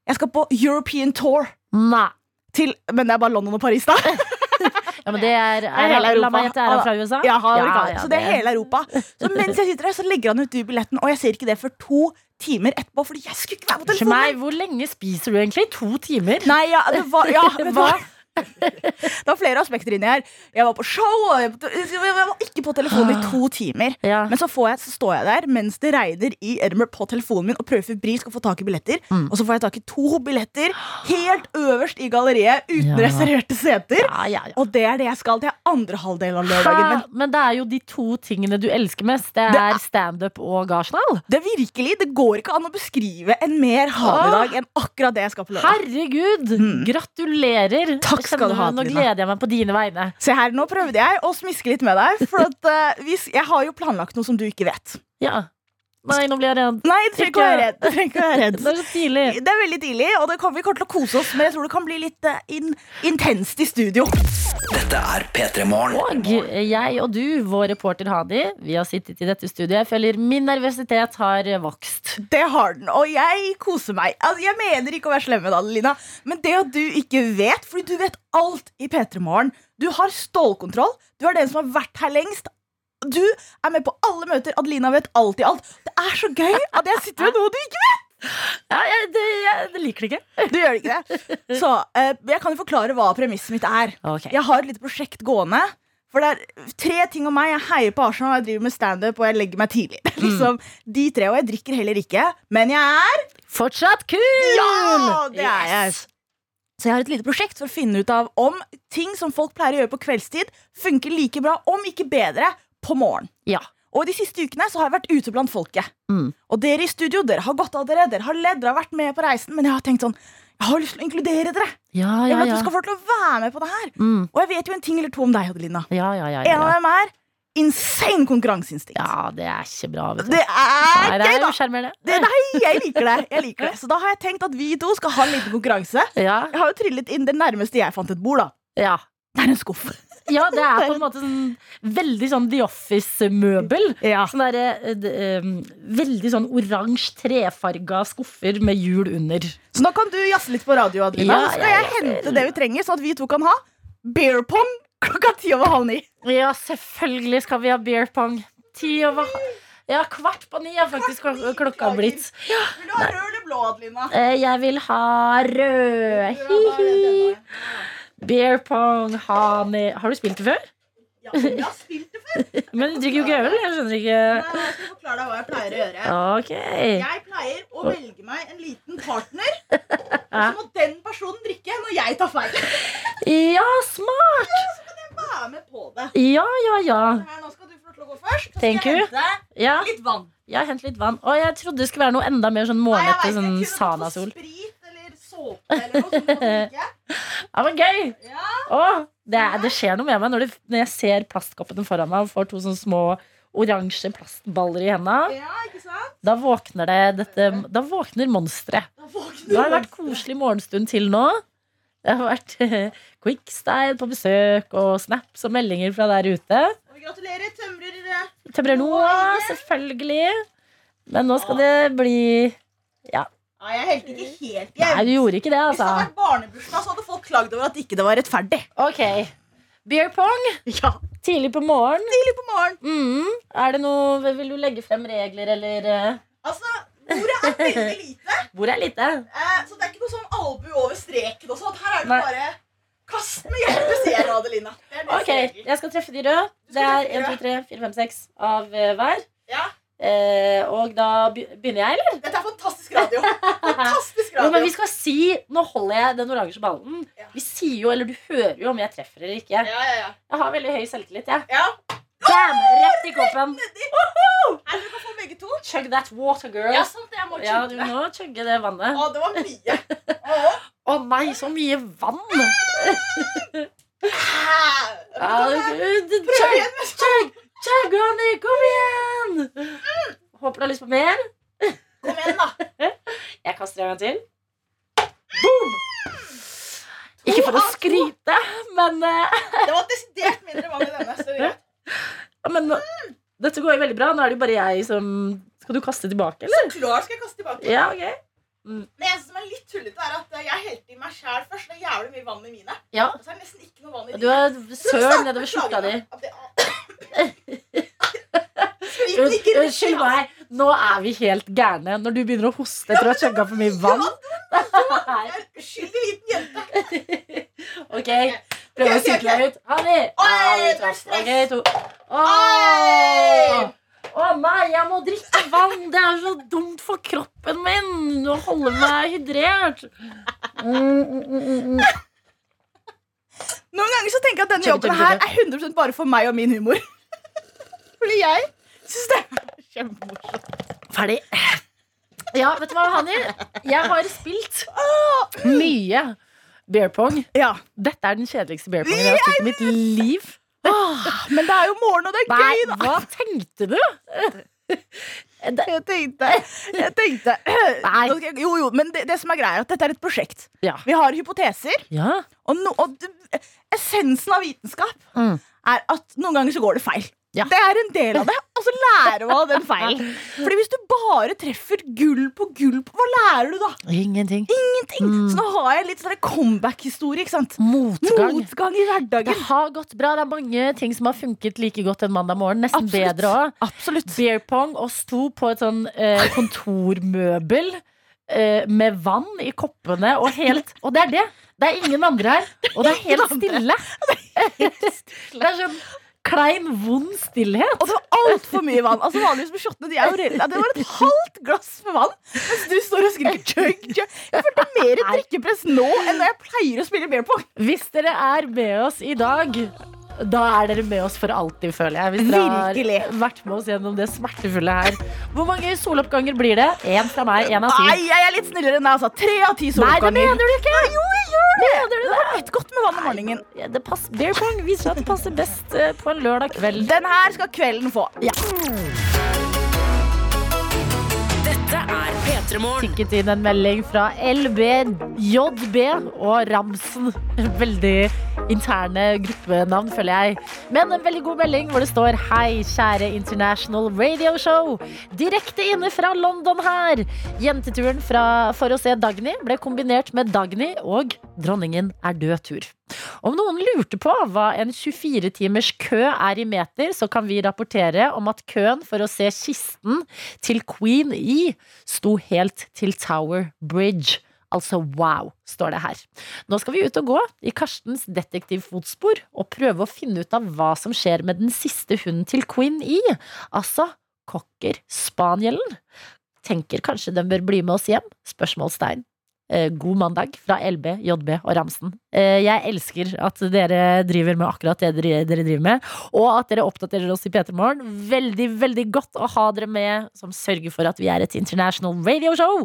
Jeg skal på European Tour. Nei. Til, men det er bare London og Paris, da. (laughs) Ja, men det er, er, hele Europa. La meg gjette, er han fra USA? Ja, han er ja, ja, så det er hele Europa. Så mens jeg sitter der, så legger han ut du billetten, og jeg ser ikke det før to timer etterpå. Fordi jeg skulle ikke være på telefonen. hvor lenge spiser du egentlig? To timer? Nei, ja, det var, ja, (laughs) Hva? hva? Det var flere aspekter inni her. Jeg var på show, og jeg var ikke på telefonen i to timer. (gasps) Ja. Men så, får jeg, så står jeg der mens det regner i Edinburgh på telefonen min og prøver febrilsk å få tak i billetter. Mm. Og så får jeg tak i to billetter helt øverst i galleriet uten Ja. reserverte seter. Ja. Og det er det jeg skal til andre halvdel av lørdagen. Men Men det er jo de to tingene du elsker mest. Det Det er standup og Garsenal. det er virkelig, det går ikke an å beskrive en mer hanedag enn akkurat det jeg skal på lørdag. Herregud! Gratulerer. Mm. Takk skal du ha, Nå gleder jeg meg på dine vegne. Se her, Nå prøvde jeg å smiske litt med deg, for at, uh, hvis, jeg har jo planlagt noe som du ikke vet. Ja. Nei, nå blir jeg redd. Nei, du trenger ikke å være redd. (laughs) Det er så tidlig. Det er veldig tidlig, og det kan, vi kommer til å kose oss, men jeg tror det kan bli litt eh, in, intenst i studio. Dette er P3 Morgen. Og jeg og du, vår reporter Hadi, vi har sittet i dette studioet. Jeg føler min nervøsitet har vokst. Det har den, og jeg koser meg. Altså, jeg mener ikke å være slem med deg, Lina, men det at du ikke vet, fordi du vet alt i P3 Morgen. Du har stålkontroll, du er den som har vært her lengst. Du er med på alle møter. Adelina vet alltid alt. Det er så gøy at jeg sitter med noe du ikke vet! Ja, jeg, det, jeg, det liker det ikke. Du gjør det ikke det. Så eh, jeg kan jo forklare hva premisset mitt er. Okay. Jeg har et lite prosjekt gående. For det er tre ting om meg. Jeg heier på Arsenal, jeg driver med standup og jeg legger meg tidlig. (laughs) liksom De tre, Og jeg drikker heller ikke. Men jeg er Fortsatt kul! Ja, det er jeg. Yes. Så jeg har et lite prosjekt for å finne ut av om ting som folk pleier å gjøre på kveldstid, funker like bra, om ikke bedre, på morgen. Ja. Og de siste ukene så har jeg vært ute blant folket. Mm. Og dere i studio, dere har gått av dere, dere har ledd, dere har vært med på reisen, men jeg har tenkt sånn Jeg har lyst til å inkludere dere. Ja, Jeg ja, vil at ja. du skal få til å være med på det her. Mm. Og jeg vet jo en ting eller to om deg, Adelina. Ja, ja, ja, En av dem er insane konkurranseinstinkt. ja, det er ikke bra, vet du. Det er gøy, da! Det, nei, jeg liker det. jeg liker det Så da har jeg tenkt at vi to skal ha en liten konkurranse. Ja, Jeg har jo trillet inn det nærmeste jeg fant et bord. da ja. Det er en skuff. Ja, det er på en (laughs) måte sånn veldig sånn The Office-møbel. Ja. Sånn derre eh, eh, Veldig sånn oransje trefarga skuffer med hjul under. Så nå kan du jazze litt på radio, Adelina. Ja, så skal jeg hente det vi trenger, sånn at vi to kan ha beer pong klokka ti over halv ni. Ja, selvfølgelig skal vi ha beer pong. Ti over Ja, kvart på ni er faktisk klok klokka blitt. Vil du ha rød eller blå, Adelina? Eh, Jeg vil ha rød. Hihi. Beer pong, hani Har du spilt det før? Ja, jeg har spilt det før. (laughs) Men du drikker jo ikke øl. Jeg skjønner ikke. Nei, Jeg skal forklare deg hva jeg pleier å gjøre. Okay. Jeg pleier å velge meg en liten partner, og så må den personen drikke når jeg tar feil. Ja, smart! Så kan jeg være med på det. Ja, ja, ja. Her, nå skal du få lov til å gå først. Så Thank skal jeg hente ja. litt vann. Jeg hent litt vann. Og jeg trodde det skulle være noe enda mer sånn Nei, jeg vet Sånn jeg kunne du Sanasol. Sprit eller noe. Ja, men gøy! Ja. Åh, det, er, det skjer noe med meg når, det, når jeg ser plastkoppene foran meg og får to sånne små oransje plastballer i hendene. ja? Da våkner det dette Da våkner monsteret. Det har vært koselig morgenstund til nå. Det har vært eh, Quickstyle på besøk og snaps og meldinger fra der ute. Og Gratulerer, tømrer. Tømrer Noah, selvfølgelig. Men nå skal det bli Nei, jeg helte ikke helt Nei, du gjorde ikke det, altså. Hvis det hadde altså. vært barnebursdag, så hadde folk klagd over at ikke det var rettferdig. Ok. Beer pong Ja, tidlig på morgen. Tidlig på morgen. Mm. Er det noe Vil du legge frem regler, eller eh, Altså, Bordet er veldig lite, (laughs) Hvor er lite? eh, så det er ikke noe sånn albu over streken. og sånn. Her er det Nei. bare kast med hjertet, sier jeg, Adelina. Det er det Ok, jeg skal treffe de røde. Det er treffe 1, de 2, 3, 4, 5, 6 av eh, hver. Ja, Eh, og da begynner jeg, eller? Dette er fantastisk radio. Fantastisk (laughs) Jo, men vi skal si Nå holder jeg den oransje ballen. Ja. Vi sier jo, eller du hører jo om jeg treffer eller ikke. Ja, ja, ja. Jeg har veldig høy selvtillit, jeg. ja. Bam! Rett i koppen. Du kan få begge to. Chug that water, girl. Ja, sant, jeg må Ja, du må chugge det vannet. Å, det var mye. Å, (laughs) nei, så mye vann! Herregud, Prøv chug, igjen med chug, chug, Granny, kom igjen! Håper du har lyst på mer. Kom igjen, da. Jeg kaster en gang til. Boom! Ikke for å skryte, men, eh, Det var desidert mindre vann i denne. Så det men nå- Dette går jo veldig bra. Nå er det jo bare jeg som Skal du kaste tilbake, eller? Så Klart skal jeg kaste tilbake. Ja, ok. Det eneste som er litt tullete, er at jeg helte i meg sjæl først. Det er jævlig mye vann i mine. Ja. Og så er det nesten ikke noe vann i Du har søl nedover skjorta di. (laughs) Unnskyld meg. Nå er vi helt gærne. Når du begynner å hoste etter å ha chugga for mye vann. (laughs) Uskyldig liten jente. (laughs) Ok, prøv å sykle deg ut. Hanni! Ja, vi traff. Ok, to. Åh! Å nei, jeg må drikke vann! Det er så dumt for kroppen min å holde meg hydrert. Mm, mm, mm. Noen ganger så tenker jeg at denne jobben her er 100 bare for meg og min humor. (laughs) Fordi jeg syns det er kjempemorsomt. Ferdig. Ja, vet du hva, Hani? Jeg har spilt mye beer pong. Ja, Dette er den kjedeligste beer pongen jeg har spilt i mitt liv. Men det er jo morgen, og det er Nei, gøy, da. hva tenkte du? (laughs) Jeg tenkte, jeg tenkte (clears throat) Nei. Jo, jo, men det, det som er greia, er at dette er et prosjekt. Ja. Vi har hypoteser, Ja. og, no, og essensen av vitenskap Mm. er at noen ganger så går det feil. Ja. Det er en del av det, og så lærer man den feilen. (laughs) Fordi hvis du bare treffer gull på gull på, Hva lærer du da? Ingenting. Ingenting. Mm. Så nå har jeg litt sånn comeback-historie. ikke sant? Motgang. Motgang i hverdagen. Det har gått bra. Det er mange ting som har funket like godt en mandag morgen. Nesten Absolutt. bedre òg. Absolutt. Beer pong, oss to på et sånn eh, kontormøbel eh, med vann i koppene og helt Og det er det! Det er ingen andre her. Og det er (laughs) helt stille. Det er sånn klein, vond stillhet. Og det var altfor mye vann. Altså Vanligvis med shottene de er jo rel- Det var et halvt glass med vann, mens du står og skriker chug, chug. Jeg følte mer drikkepress nå enn når jeg pleier å spille beer pong. Hvis dere er med oss i dag, da er dere med oss for alltid, føler jeg. Hvis dere Virkelig. har vært med oss gjennom det smertefulle her. Hvor mange soloppganger blir det? Én fra meg, én av Nei, jeg er litt snillere enn deg, altså. Tre av ti Nei, det mener du ikke! Jo, jeg gjør det! Det var litt godt med vann om morgenen. Ja, Det pass, beer pong viser at det passer best eh, på en lørdag kveld. Den her skal kvelden få. Dette P3 tikket inn en melding fra LBJB og Ramsen. (laughs) Veldig interne gruppenavn, føler jeg. Men en veldig god melding hvor det står Hei, kjære International Radio Show. Direkte inne fra London her. Jenteturen fra, for å se Dagny ble kombinert med Dagny og Dronningen er død-tur. Om noen lurte på hva en 24 timers kø er i meter, så kan vi rapportere om at køen for å se kisten til Queen E sto helt til Tower Bridge. Altså wow, står det her. Nå skal vi ut og gå i Karstens detektivfotspor og prøve å finne ut av hva som skjer med den siste hunden til Queen E. Altså cocker spanielen. Tenker kanskje den bør bli med oss hjem? Spørsmålstegn. Eh, God mandag fra LB, JB og Ramsen. Eh, Jeg elsker at dere driver med akkurat det dere driver med, og at dere oppdaterer oss i P3 Morgen. Veldig, veldig godt å ha dere med, som sørger for at vi er et international radio show